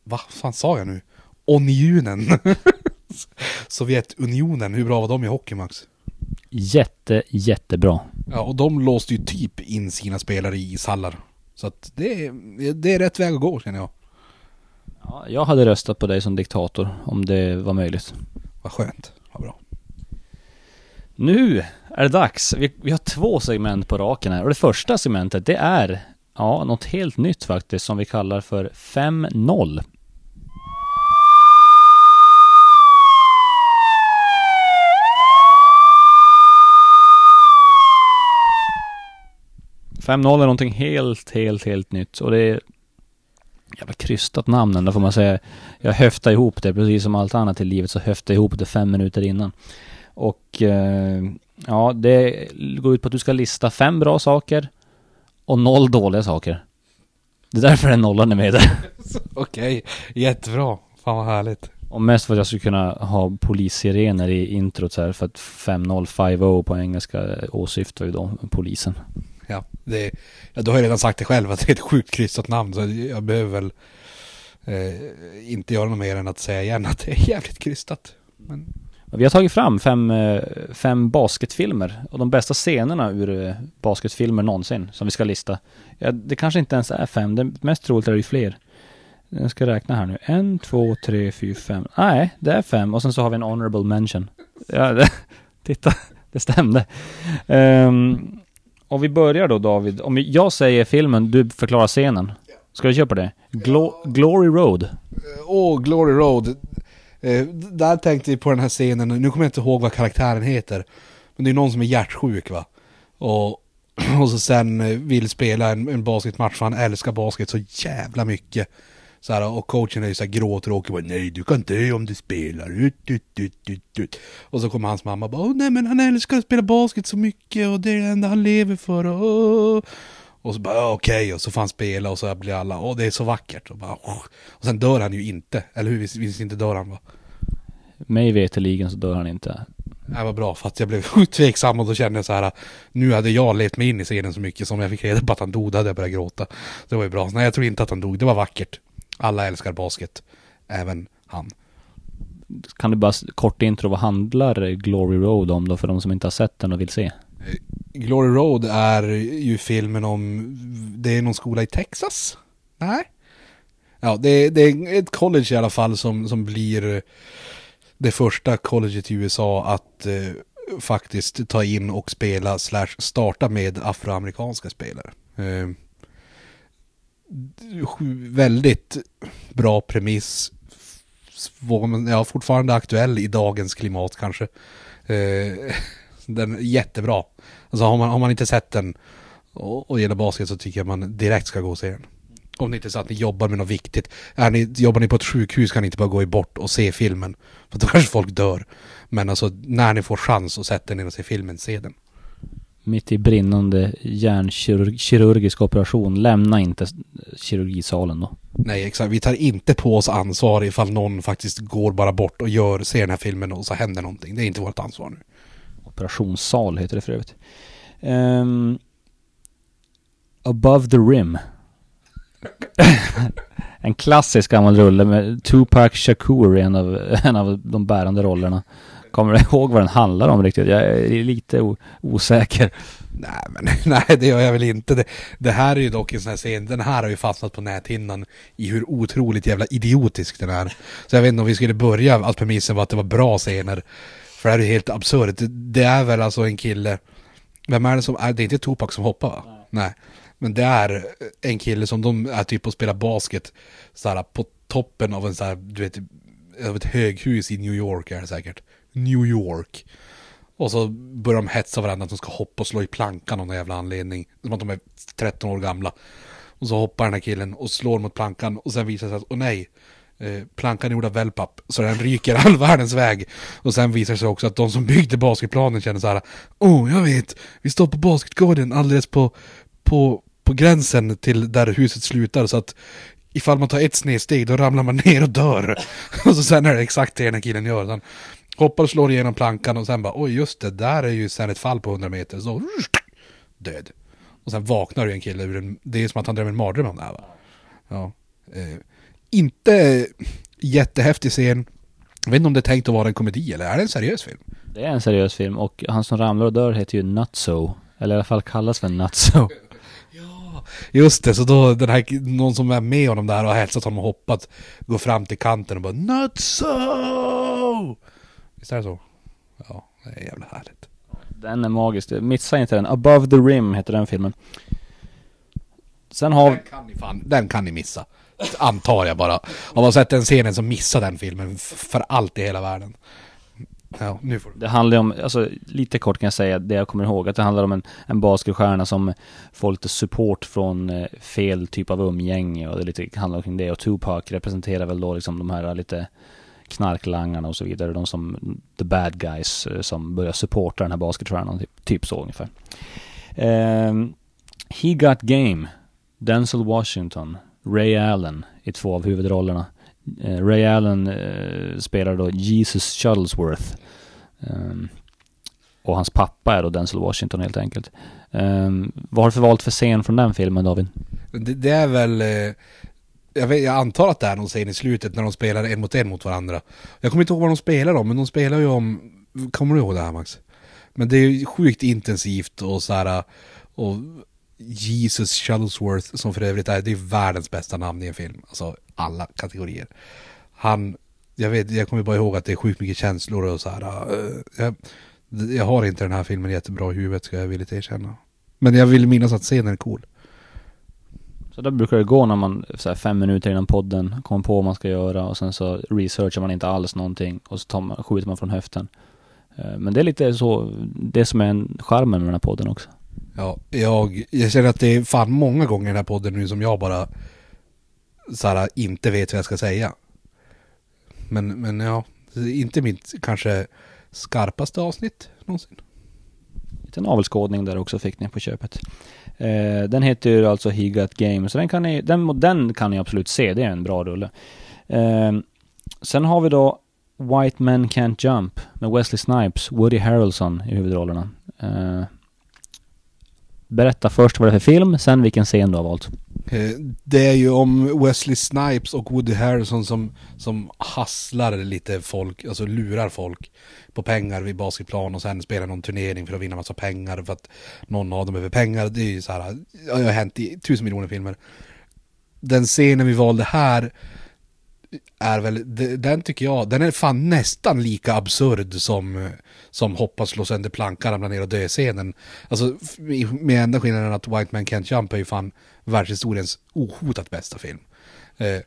Vad fan sa jag nu? Unionen. Sovjetunionen, hur bra var de i hockey Max? Jätte, jättebra. Ja, och de låste ju typ in sina spelare i ishallar. Så att det, är, det är rätt väg att gå känner jag. Ja, jag hade röstat på dig som diktator om det var möjligt. Vad skönt, vad bra. Nu är det dags. Vi, vi har två segment på raken här och det första segmentet det är ja, något helt nytt faktiskt som vi kallar för 5-0. 5-0 är någonting helt, helt, helt nytt och det jävla krystat namn ändå får man säga. Jag höftade ihop det, precis som allt annat i livet så höftade jag ihop det fem minuter innan. Och eh, ja, det går ut på att du ska lista fem bra saker och noll dåliga saker. Det är därför den nollan är med där. Okej, jättebra. Fan vad härligt. Och mest för att jag skulle kunna ha polissirener i introt så här för att 5-0, 5-0 på engelska åsyftar ju då polisen ja, det, ja, du har ju redan sagt det själv att det är ett sjukt krystat namn så jag behöver väl eh, inte göra något mer än att säga igen att det är jävligt krystat. Men... Vi har tagit fram fem, eh, fem basketfilmer och de bästa scenerna ur eh, basketfilmer någonsin som vi ska lista. Ja, det kanske inte ens är fem, det mest troligt är det ju fler. Jag ska räkna här nu. En, två, tre, fyra, fem. Nej, det är fem och sen så har vi en honorable mention. Ja, det, titta, det stämde. Um, om vi börjar då David, om jag säger filmen, du förklarar scenen. Ska vi köra på det? Glo Glory Road. Eh, åh, oh, Glory Road. Eh, där tänkte vi på den här scenen, nu kommer jag inte ihåg vad karaktären heter. Men det är någon som är hjärtsjuk va. Och, och så sen eh, vill spela en, en basketmatch för han älskar basket så jävla mycket. Så här, och coachen är ju så här gråtråkig och nej du kan dö om du spelar. Ut, ut, ut, ut, ut. Och så kommer hans mamma och bara nej men han älskar att spela basket så mycket och det är det enda han lever för. Och, Och så bara, okej, och så får han spela och så blir alla, åh det är så vackert. Och, bara, "Åh." och sen dör han ju inte, eller hur? Visst, visst inte dör han va? Mig veterligen så dör han inte. Det var bra, för att jag blev sjukt tveksam och då kände jag så här, nu hade jag levt mig in i scenen så mycket som jag fick reda på att han dog, då hade jag börjat gråta. Det var ju bra. Nej, jag tror inte att han dog, det var vackert. Alla älskar basket, även han. Kan du bara kort intro, vad handlar Glory Road om då för de som inte har sett den och vill se? Glory Road är ju filmen om, det är någon skola i Texas? Nej? Ja, det, det är ett college i alla fall som, som blir det första colleget i USA att eh, faktiskt ta in och spela slash starta med afroamerikanska spelare. Eh, väldigt bra premiss. Ja, fortfarande aktuell i dagens klimat kanske. Eh, den är jättebra. Alltså har man, har man inte sett den och, och gillar basket så tycker jag man direkt ska gå och se den. Om det inte är så att ni jobbar med något viktigt. Är ni, jobbar ni på ett sjukhus kan ni inte bara gå i bort och se filmen. För då kanske folk dör. Men alltså när ni får chans att sätta er ner och se filmen, se den. Mitt i brinnande hjärnkirurgisk operation, lämna inte kirurgisalen då. Nej exakt, vi tar inte på oss ansvar ifall någon faktiskt går bara bort och gör, ser den här filmen och så händer någonting. Det är inte vårt ansvar nu. Operationssal heter det för övrigt. Ehm, Above the Rim. en klassisk gammal rulle med Tupac Shakur i en av, en av de bärande rollerna. Kommer du ihåg vad den handlar om riktigt? Jag är lite osäker. Nej men nej det gör jag väl inte. Det, det här är ju dock en sån här scen, den här har ju fastnat på näthinnan i hur otroligt jävla idiotisk den är. Så jag vet inte om vi skulle börja att premissen var att det var bra scener. För det här är ju helt absurt. Det, är väl alltså en kille, vem är det som, det är inte Tupac som hoppar va? Nej. Men det är en kille som de är typ och spelar basket såhär på toppen av en såhär, du vet, av ett höghus i New York är det säkert. New York. Och så börjar de hetsa varandra att de ska hoppa och slå i plankan av någon jävla anledning. Som att de är 13 år gamla. Och så hoppar den här killen och slår mot plankan och sen visar det sig att, åh nej, eh, plankan är gjord av wellpapp. Så den ryker all världens väg. Och sen visar det sig också att de som byggde basketplanen känner så här, åh jag vet, vi står på basketgården alldeles på, på, på gränsen till där huset slutar. Så att ifall man tar ett snedsteg då ramlar man ner och dör. och så sen är det exakt det den här killen gör. Han hoppar och slår igenom plankan och sen bara oj just det, där är ju sen ett fall på 100 meter. Så död. Och sen vaknar ju en kille ur en, det är som att han drömmer en mardröm om det här va? Ja. Eh, inte jättehäftig scen. Jag vet inte om det är tänkt att vara en komedi eller är det en seriös film? Det är en seriös film och han som ramlar och dör heter ju Nutso. Eller i alla fall kallas för Nutso. Ja, just det. Så då den här, någon som är med honom där och har hälsat honom och hoppat, går fram till kanten och bara Nutso! Visst är det så? Ja, det är jävla härligt. Den är magisk. Missa inte den. Above the Rim heter den filmen. Sen har Den kan ni fan, den kan ni missa. Antar jag bara. Om man sett den scenen så missa den filmen för allt i hela världen. Ja, nu får du. Det handlar om, alltså lite kort kan jag säga det jag kommer ihåg, att det handlar om en, en basketstjärna som får lite support från eh, fel typ av umgänge och det lite handlar kring det och Tupac representerar väl då liksom de här lite knarklangarna och så vidare, de som, the bad guys eh, som börjar supporta den här basketstjärnan, typ, typ så ungefär. Uh, He Got Game, Denzel Washington, Ray Allen i två av huvudrollerna. Uh, Ray Allen uh, spelar då Jesus Shuttlesworth. Um, och hans pappa är då Denzel Washington helt enkelt. Um, vad har du för valt för scen från den filmen David? Det, det är väl... Jag, vet, jag antar att det är någon scen i slutet när de spelar en mot en mot varandra. Jag kommer inte ihåg vad de spelar om, men de spelar ju om... Kommer du ihåg det här Max? Men det är ju sjukt intensivt och så här... Och Jesus Shuttlesworth, som för övrigt är, det är världens bästa namn i en film. Alltså alla kategorier. Han... Jag vet, jag kommer bara ihåg att det är sjukt mycket känslor och så här... Uh, jag, jag har inte den här filmen jättebra i huvudet ska jag villigt erkänna. Men jag vill minnas att scenen är cool. Så där brukar det gå när man, så här, fem minuter innan podden, kommer på vad man ska göra och sen så researchar man inte alls någonting och så tar man, skjuter man från höften. Eh, Men det är lite så, det som är en charmen med den här podden också. Ja, jag, jag känner att det är fan många gånger i den här podden nu som jag bara så här, inte vet vad jag ska säga. Men, men ja, inte mitt kanske skarpaste avsnitt någonsin. Lite navelskådning där också fick ni på köpet. Eh, den heter ju alltså He Got Game, så den kan ni, den, den kan ni absolut se, det är en bra rulle. Eh, sen har vi då White Men Can't Jump med Wesley Snipes, Woody Harrelson i huvudrollerna. Eh, berätta först vad det är för film, sen vilken scen du har valt. Eh, det är ju om Wesley Snipes och Woody Harrison som, som hasslar lite folk, alltså lurar folk på pengar vid basketplan och sen spelar någon turnering för att vinna massa pengar för att någon av dem behöver pengar. Det är ju så här, det har hänt i tusen miljoner filmer. Den scenen vi valde här är väl, den tycker jag, den är fan nästan lika absurd som, som hoppas slå sönder plankan, ramla ner och dö scenen. Alltså med enda skillnaden att White Man Can't Jump är ju fan världshistoriens ohotat bästa film. Eh,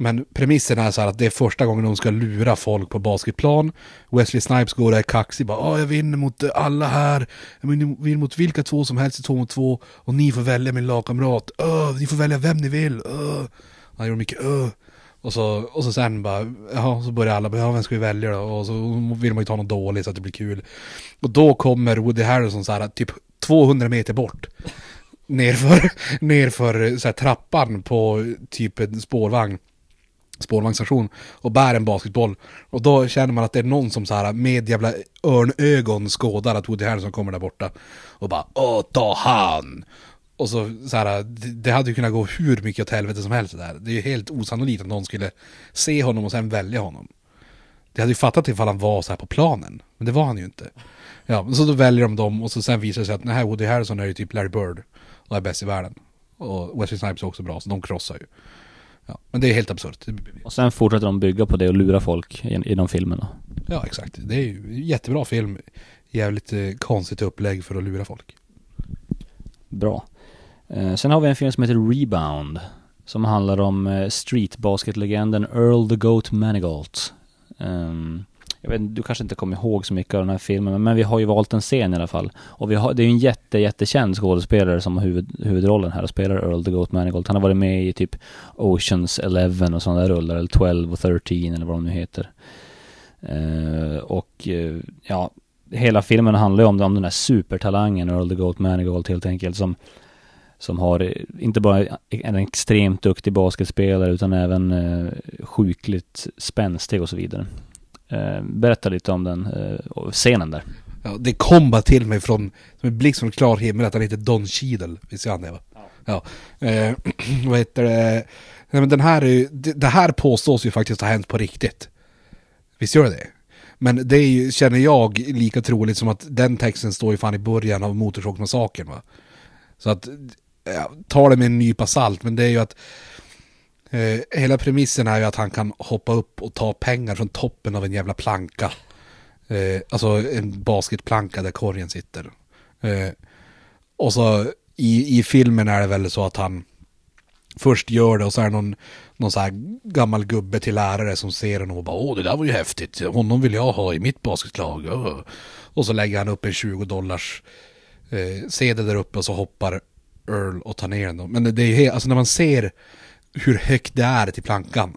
men premissen är så här att det är första gången de ska lura folk på basketplan. Wesley Snipes går där kaxig bara "Ja, jag vinner mot eh, alla här. Jag vinner mot vilka två som helst i två mot två. Och ni får välja min lagkamrat. Öh, ni får välja vem ni vill. Öh. Han gjorde mycket öh. Och så, och så sen bara, ja, så börjar alla bara, ja, vem ska vi välja då? Och så vill man ju ta någon dålig så att det blir kul. Och då kommer Woody Harrelson så här, typ 200 meter bort. Nerför, nerför så här, trappan på typ en spårvagn spårvagnsstation och bär en basketboll. Och då känner man att det är någon som så här med jävla örnögon skådar att Woody Harrelson kommer där borta. Och bara åh, ta han! Och så, så här, det, hade ju kunnat gå hur mycket åt helvete som helst där. Det är ju helt osannolikt att någon skulle se honom och sen välja honom. Det hade ju fattat ifall han var så här på planen. Men det var han ju inte. Ja, så då väljer de dem och så sen visar det sig att den här Woody Harrelson är ju typ Larry Bird. Och är bäst i världen. Och Wesley Snipes är också bra, så de krossar ju. Ja, men det är helt absurt. Och sen fortsätter de bygga på det och lura folk i, i de filmerna. Ja, exakt. Det är ju jättebra film. Jävligt eh, konstigt upplägg för att lura folk. Bra. Eh, sen har vi en film som heter Rebound. Som handlar om eh, streetbasketlegenden Earl the Goat Manigault. Ehm, jag vet, du kanske inte kommer ihåg så mycket av den här filmen, men- vi har ju valt en scen i alla fall. Och vi har, det är ju en jätte, jättekänd skådespelare som har huvud, huvudrollen här och spelar Earl the Goat Manigold. Han har varit med i typ Oceans 11 och sådana där rullar, eller 12 och 13 eller vad de nu heter. Uh, och uh, ja, hela filmen handlar ju om, om den här supertalangen Earl the Goat Manigold helt enkelt som som har eh, inte bara en extremt duktig basketspelare utan även eh, sjukligt spänstig och så vidare. Eh, berätta lite om den eh, scenen där. Ja, det kom bara till mig från, som en blixt från klar himmel att han heter Don Cheadle. Visst är han det va? Ja. Eh, vad heter det? Nej, men den här är ju, det, det här påstås ju faktiskt ha hänt på riktigt. Visst gör det det? Men det är ju, känner jag, lika troligt som att den texten står ju fan i början av Motorsågsmassakern va? Så att, ja, ta det med en nypa salt, men det är ju att eh, hela premissen är ju att han kan hoppa upp och ta pengar från toppen av en jävla planka. Eh, alltså en basketplanka där korgen sitter. Eh, och så i, i filmen är det väl så att han först gör det och så är det någon, någon så här gammal gubbe till lärare som ser honom och bara åh det där var ju häftigt, honom vill jag ha i mitt basketlag. Och så lägger han upp en 20 dollars eh, sedel där uppe och så hoppar Earl och tar ner den. Då. Men det, det är ju helt, alltså när man ser hur högt det är till plankan.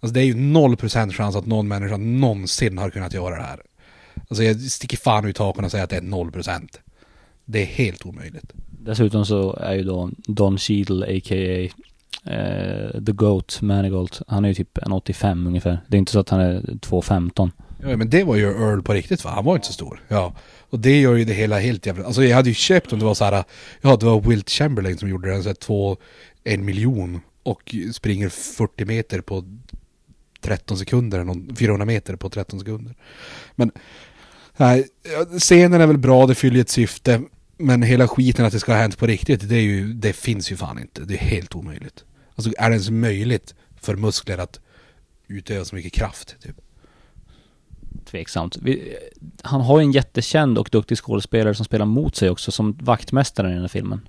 Alltså det är ju 0% chans att någon människa någonsin har kunnat göra det här. Alltså jag sticker fan ut hakan och säger att det är 0%. Det är helt omöjligt. Dessutom så är ju då Don Cheadle a.k.a. Eh, The Goat Manigault. Han är ju typ en 85 ungefär. Det är inte så att han är 2,15. Ja men det var ju Earl på riktigt va? Han var inte så stor. Ja. Och det gör ju det hela helt jävla... Alltså jag hade ju köpt om det var så här. Ja det var Wilt Chamberlain som gjorde den så här två, en miljon. Och springer 40 meter på 13 sekunder. 400 meter på 13 sekunder. Men... Nej, scenen är väl bra, det fyller ett syfte. Men hela skiten att det ska ha hänt på riktigt, det, är ju, det finns ju fan inte. Det är helt omöjligt. Alltså är det ens möjligt för muskler att utöva så mycket kraft? Typ? Tveksamt. Vi, han har ju en jättekänd och duktig skådespelare som spelar mot sig också som vaktmästaren i den här filmen.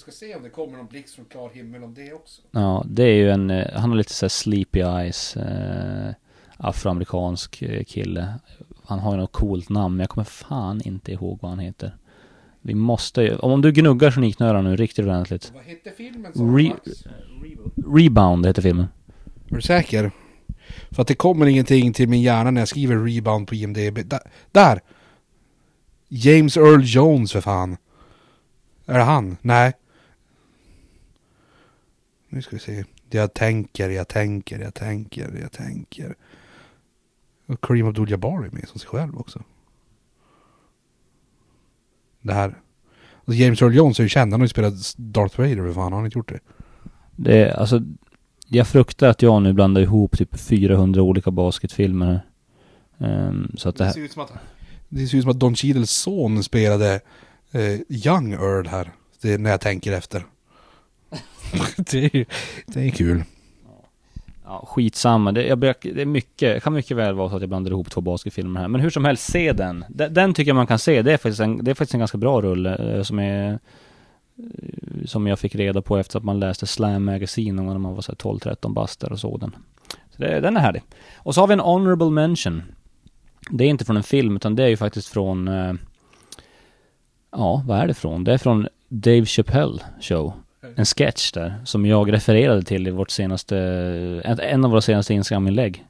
Jag ska se om det kommer någon blixt från klar himmel om det också. Ja, det är ju en, eh, han har lite så här sleepy eyes, eh, afroamerikansk eh, kille. Han har ju något coolt namn, men jag kommer fan inte ihåg vad han heter. Vi måste ju, om du gnuggar geniknölarna nu riktigt ordentligt. Vad hette filmen Re- Rebound heter filmen. Är du säker? För att det kommer ingenting till min hjärna när jag skriver rebound på IMDB. Där! där. James Earl Jones för fan. Är det han? Nej. Nu ska vi se. Jag tänker, jag tänker, jag tänker, jag tänker. Och Kareem Abdul-Jabbar är med som sig själv också. Det här. Alltså James Earl Jones är ju känd, han har ju spelat Darth Vader, hur fan har han inte gjort det? Det är, alltså, jag fruktar att jag nu blandar ihop typ 400 olika basketfilmer. Um, så att det här... ser ut som att, det ser ut som att Don Cheadles son spelade eh, Young Earl här. Det är när jag tänker efter. det, är, det är kul. Ja, skitsamma. Det, jag, det är mycket, det kan mycket väl vara så att jag blandar ihop två basketfilmer här. Men hur som helst, se den. Den, den tycker jag man kan se. Det är faktiskt en, det är faktiskt en ganska bra rulle eh, som är eh, som jag fick reda på efter att man läste Slam Magazine när man var 12-13 baster och såg den. Så det, den är härlig. Och så har vi en honorable mention. Det är inte från en film utan det är ju faktiskt från eh, Ja, vad är det från? Det är från Dave Chappelle show en sketch där som jag refererade till i vårt senaste, en av våra senaste Instagram-inlägg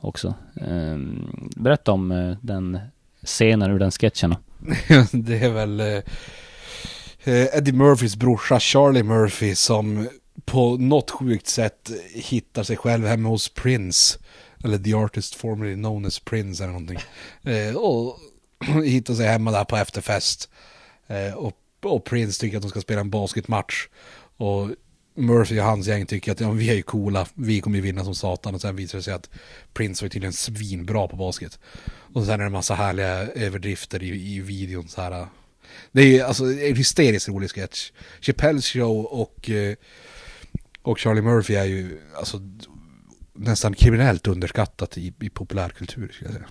också. Ehm, berätta om eh, den scenen ur den sketchen. det är väl eh, Eddie Murphys brorsa Charlie Murphy som på något sjukt sätt hittar sig själv hemma hos Prince. Eller The Artist formerly known as Prince eller någonting. Eh, och hittar sig hemma där på efterfest. och och Prince tycker att de ska spela en basketmatch. Och Murphy och hans gäng tycker att ja, vi är ju coola, vi kommer ju vinna som satan. Och sen visar det sig att Prince var tydligen svinbra på basket. Och sen är det en massa härliga överdrifter i, i videon så här. Det är ju alltså en hysteriskt rolig sketch. Chappelles show och, eh, och Charlie Murphy är ju alltså nästan kriminellt underskattat i, i populärkultur skulle jag säga.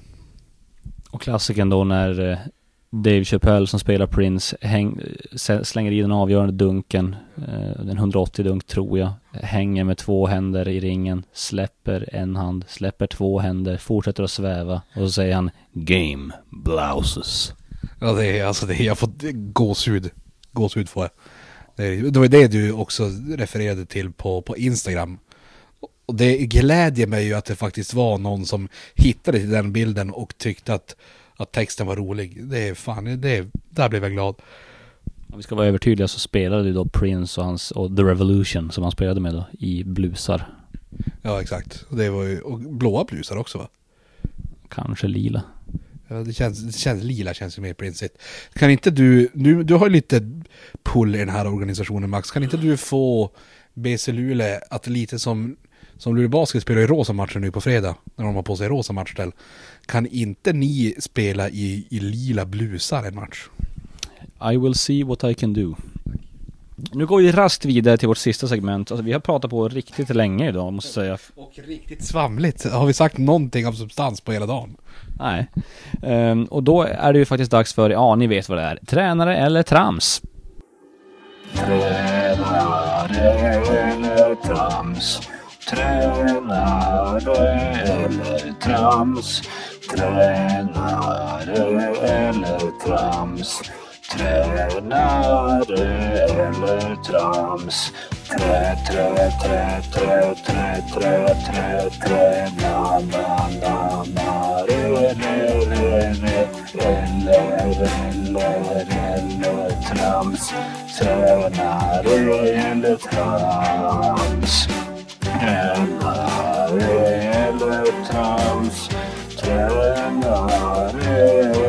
Och klassiken då när eh, Dave Chappelle som spelar Prince häng, slänger i den avgörande dunken, eh, en 180-dunk tror jag, hänger med två händer i ringen, släpper en hand, släpper två händer, fortsätter att sväva och så säger han Game blouses. Ja det är alltså det, är, jag får gåshud, gåshud får jag. Det, det var det du också refererade till på, på Instagram. Och det glädjer mig ju att det faktiskt var någon som hittade till den bilden och tyckte att att texten var rolig. Det är fan, det, där blev jag glad. Om vi ska vara övertydliga så spelade ju då Prince och hans, och The Revolution som han spelade med då, i blusar. Ja exakt. Och det var ju, och blåa blusar också va? Kanske lila. Ja det känns, det känns lila känns ju mer prinsigt. Kan inte du, du, du har ju lite pull i den här organisationen Max, kan inte du få BC Luleå att lite som som Luleå Basket spelar i rosa matcher nu på fredag, när de har på sig rosa matchställ. Kan inte ni spela i, i lila blusar en match? I will see what I can do. Nu går vi raskt vidare till vårt sista segment. Alltså, vi har pratat på riktigt länge idag, måste jag säga. Och riktigt svamligt. Har vi sagt någonting av substans på hela dagen? Nej. Um, och då är det ju faktiskt dags för, ja, ni vet vad det är. Tränare eller trams? Tränare eller trams? Tränare eller trams? Tränare eller trams? Tränare eller trams? Trä, trä, trä, trä, trä, trä, trä, trä, na, na, na, na, re, re, re, re, eller, eller, eller trams? Tränare eller trams? Tränare eller trams? Tränare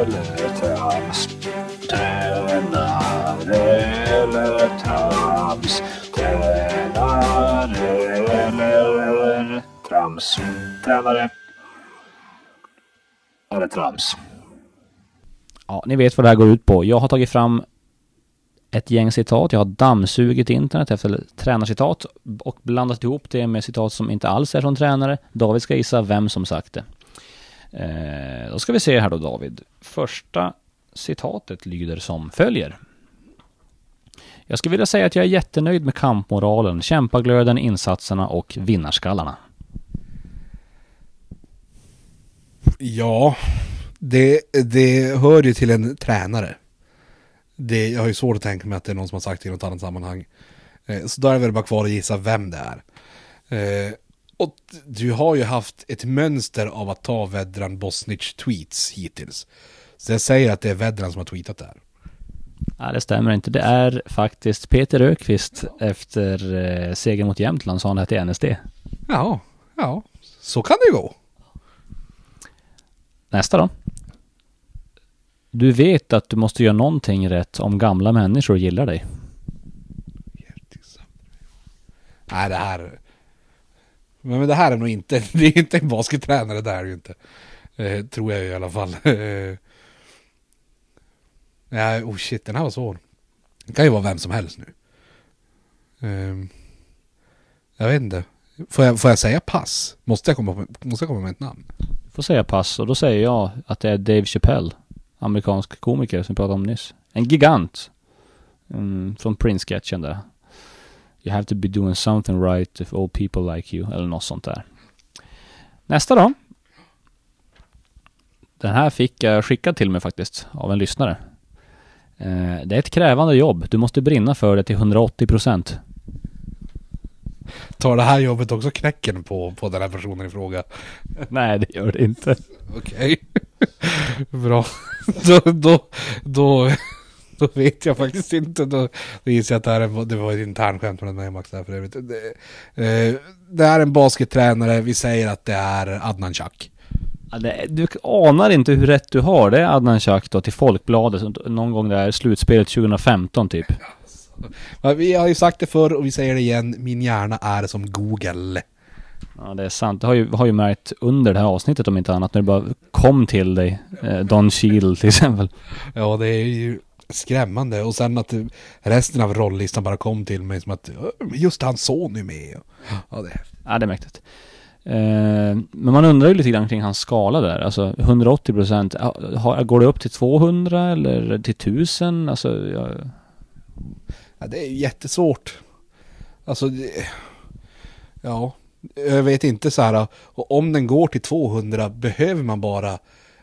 eller trams? Tränare eller trams? Tränare eller trams? Tränare eller trams? Ja, ni vet vad det här går ut på. Jag har tagit fram ett gäng citat. Jag har dammsugit internet efter tränarcitat och blandat ihop det med citat som inte alls är från tränare. David ska gissa vem som sagt det. Eh, då ska vi se här då David. Första citatet lyder som följer. Jag skulle vilja säga att jag är jättenöjd med kampmoralen, kämpaglöden, insatserna och vinnarskallarna. Ja, det, det hör ju till en tränare. Det, jag har ju svårt att tänka mig att det är någon som har sagt det i något annat sammanhang. Eh, så då är det väl bara kvar att gissa vem det är. Eh, och du har ju haft ett mönster av att ta Vedran Bosnic tweets hittills. Så jag säger att det är Vedran som har tweetat det här. Nej, det stämmer inte. Det är faktiskt Peter Ökvist efter eh, seger mot Jämtland sa han det till NSD. Ja, ja, så kan det ju gå. Nästa då. Du vet att du måste göra någonting rätt om gamla människor gillar dig. Nej, det här... Men det här är nog inte... Det är inte en baskettränare, det här är ju inte. Eh, tror jag i alla fall. Eh, Nej, oh shit, den här var svår. Det kan ju vara vem som helst nu. Eh, jag vet inte. Får jag, får jag säga pass? Måste jag, komma, måste jag komma med ett namn? Du får säga pass och då säger jag att det är Dave Chappelle. Amerikansk komiker som vi pratade om nyss. En gigant. Mm, från Prince-sketchen där. You have to be doing something right if all people like you. Eller något sånt där. Nästa då. Den här fick jag skickad till mig faktiskt av en lyssnare. Eh, det är ett krävande jobb. Du måste brinna för det till 180 procent. Tar det här jobbet också knäcken på, på den här personen i fråga? Nej, det gör det inte. Okej. Bra. Då, då, då, då vet jag faktiskt inte. Då, då gissar jag att det, här är, det var ett internskämt från mig Max där för övrigt. Det, eh, det är en baskettränare, vi säger att det är Adnan Chak. Du anar inte hur rätt du har. Det är Adnan Chak då till Folkbladet någon gång där slutspelet 2015 typ. Vi har ju sagt det förr och vi säger det igen, min hjärna är som Google. Ja, det är sant. Det har ju, har ju märkt under det här avsnittet om inte annat när det bara kom till dig. Eh, Don Cheadle till exempel. Ja, det är ju skrämmande. Och sen att resten av rolllistan bara kom till mig som att "Ja, just hans son är med. Ja, det är Ja, det är mäktigt. Eh, men man undrar ju lite grann kring hans skala där. Alltså 180 procent. Går det upp till 200 eller till 1000? Alltså, ja, Ja, det är ju jättesvårt. Alltså, det, ja, jag vet inte så här. Och om den går till 200 behöver man bara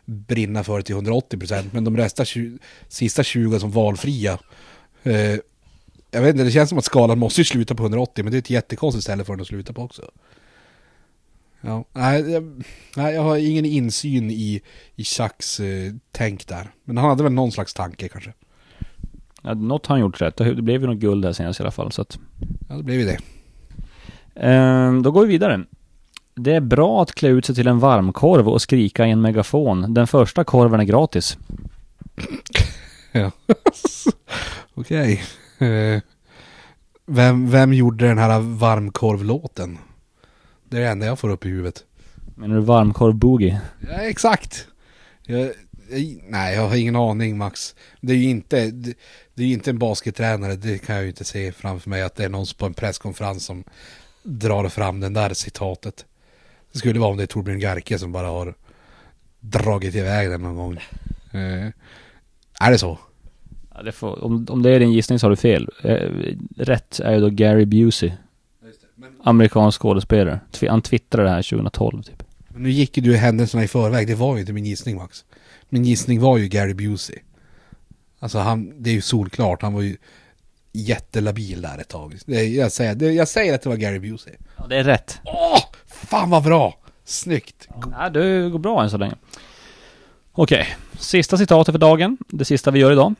brinna för det till 180 procent. Men de resta 20, sista 20 som valfria. Eh, jag vet inte, det känns som att skalan måste ju sluta på 180. Men det är ett jättekonstigt ställe för den att sluta på också. Ja, nej, jag, nej, jag har ingen insyn i, i Chucks eh, tänk där. Men han hade väl någon slags tanke kanske ja, något har han gjort rätt. Det blev ju något guld här senast i alla fall. Så att, Ja, det blev ju det. eh, då går vi vidare. Det är bra att klä ut sig till en varmkorv och skrika i en megafon. Den första korven är gratis. Ja. Okej. Eh, Vem, vem gjorde den här varmkorvlåten? Det är det enda jag får upp i huvudet. Menar du varmkorv boogie? Ja, exakt. Jag, nej, jag har ingen aning Max. Det är ju inte, det, det är ju inte en baskettränare, det kan jag ju inte se framför mig att det är någon på en presskonferens som drar fram den där citatet. Det skulle vara om det är Torbjörn Garke som bara har dragit iväg den någon gång. Eh, är det så? Ja, det får, om, om det är din gissning så har du fel. Eh, rätt är ju då Gary Busey. Amerikansk skådespelare. Han twittrade det här 2012 typ. Men nu gick ju du händelserna i förväg, det var ju inte min gissning Max. Min gissning var ju Gary Busey. Alltså han, det är ju solklart, han var ju jättelabil där ett tag. Jag, säger, jag säger att det var Gary Busey. Ja, det är rätt. Åh, fan vad bra! Snyggt! Ja, det går bra än så länge. Okej, sista citatet för dagen. Det sista vi gör idag.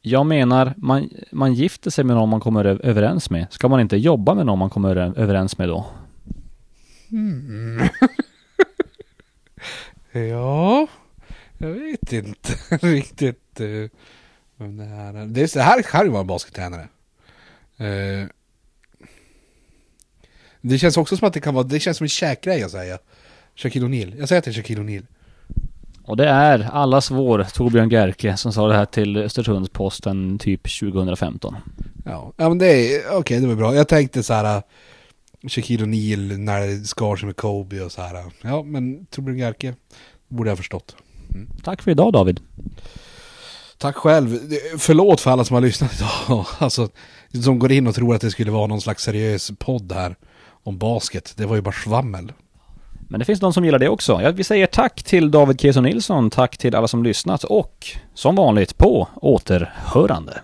Jag menar, man, man gifter sig med någon man kommer överens med. Ska man inte jobba med någon man kommer överens med då? Ja, jag vet inte riktigt uh, vem det här är. Det, är, det här kan ju vara en baskettränare. Eh, det känns också som att det kan vara, det känns som en käkgrej att säga. Shaquille O'Neal. Jag säger att det är Shaquille O'Neal. Och det är allas vår Torbjörn Gerke som sa det här till Östersunds-Posten typ 2015. Ja, ja men det är, okej det var bra. Jag tänkte så här. uh, Shaquille O'Neal när det skar sig med Kobe och så här. Ja men Torbjörn Garke borde jag ha förstått. Tack för idag David. Tack själv. Förlåt för alla som har lyssnat idag. Alltså, som går in och tror att det skulle vara någon slags seriös podd här om basket. Det var ju bara svammel. Men det finns de som gillar det också. Ja, vi säger tack till David Keso Nilsson, tack till alla som lyssnat och som vanligt på återhörande.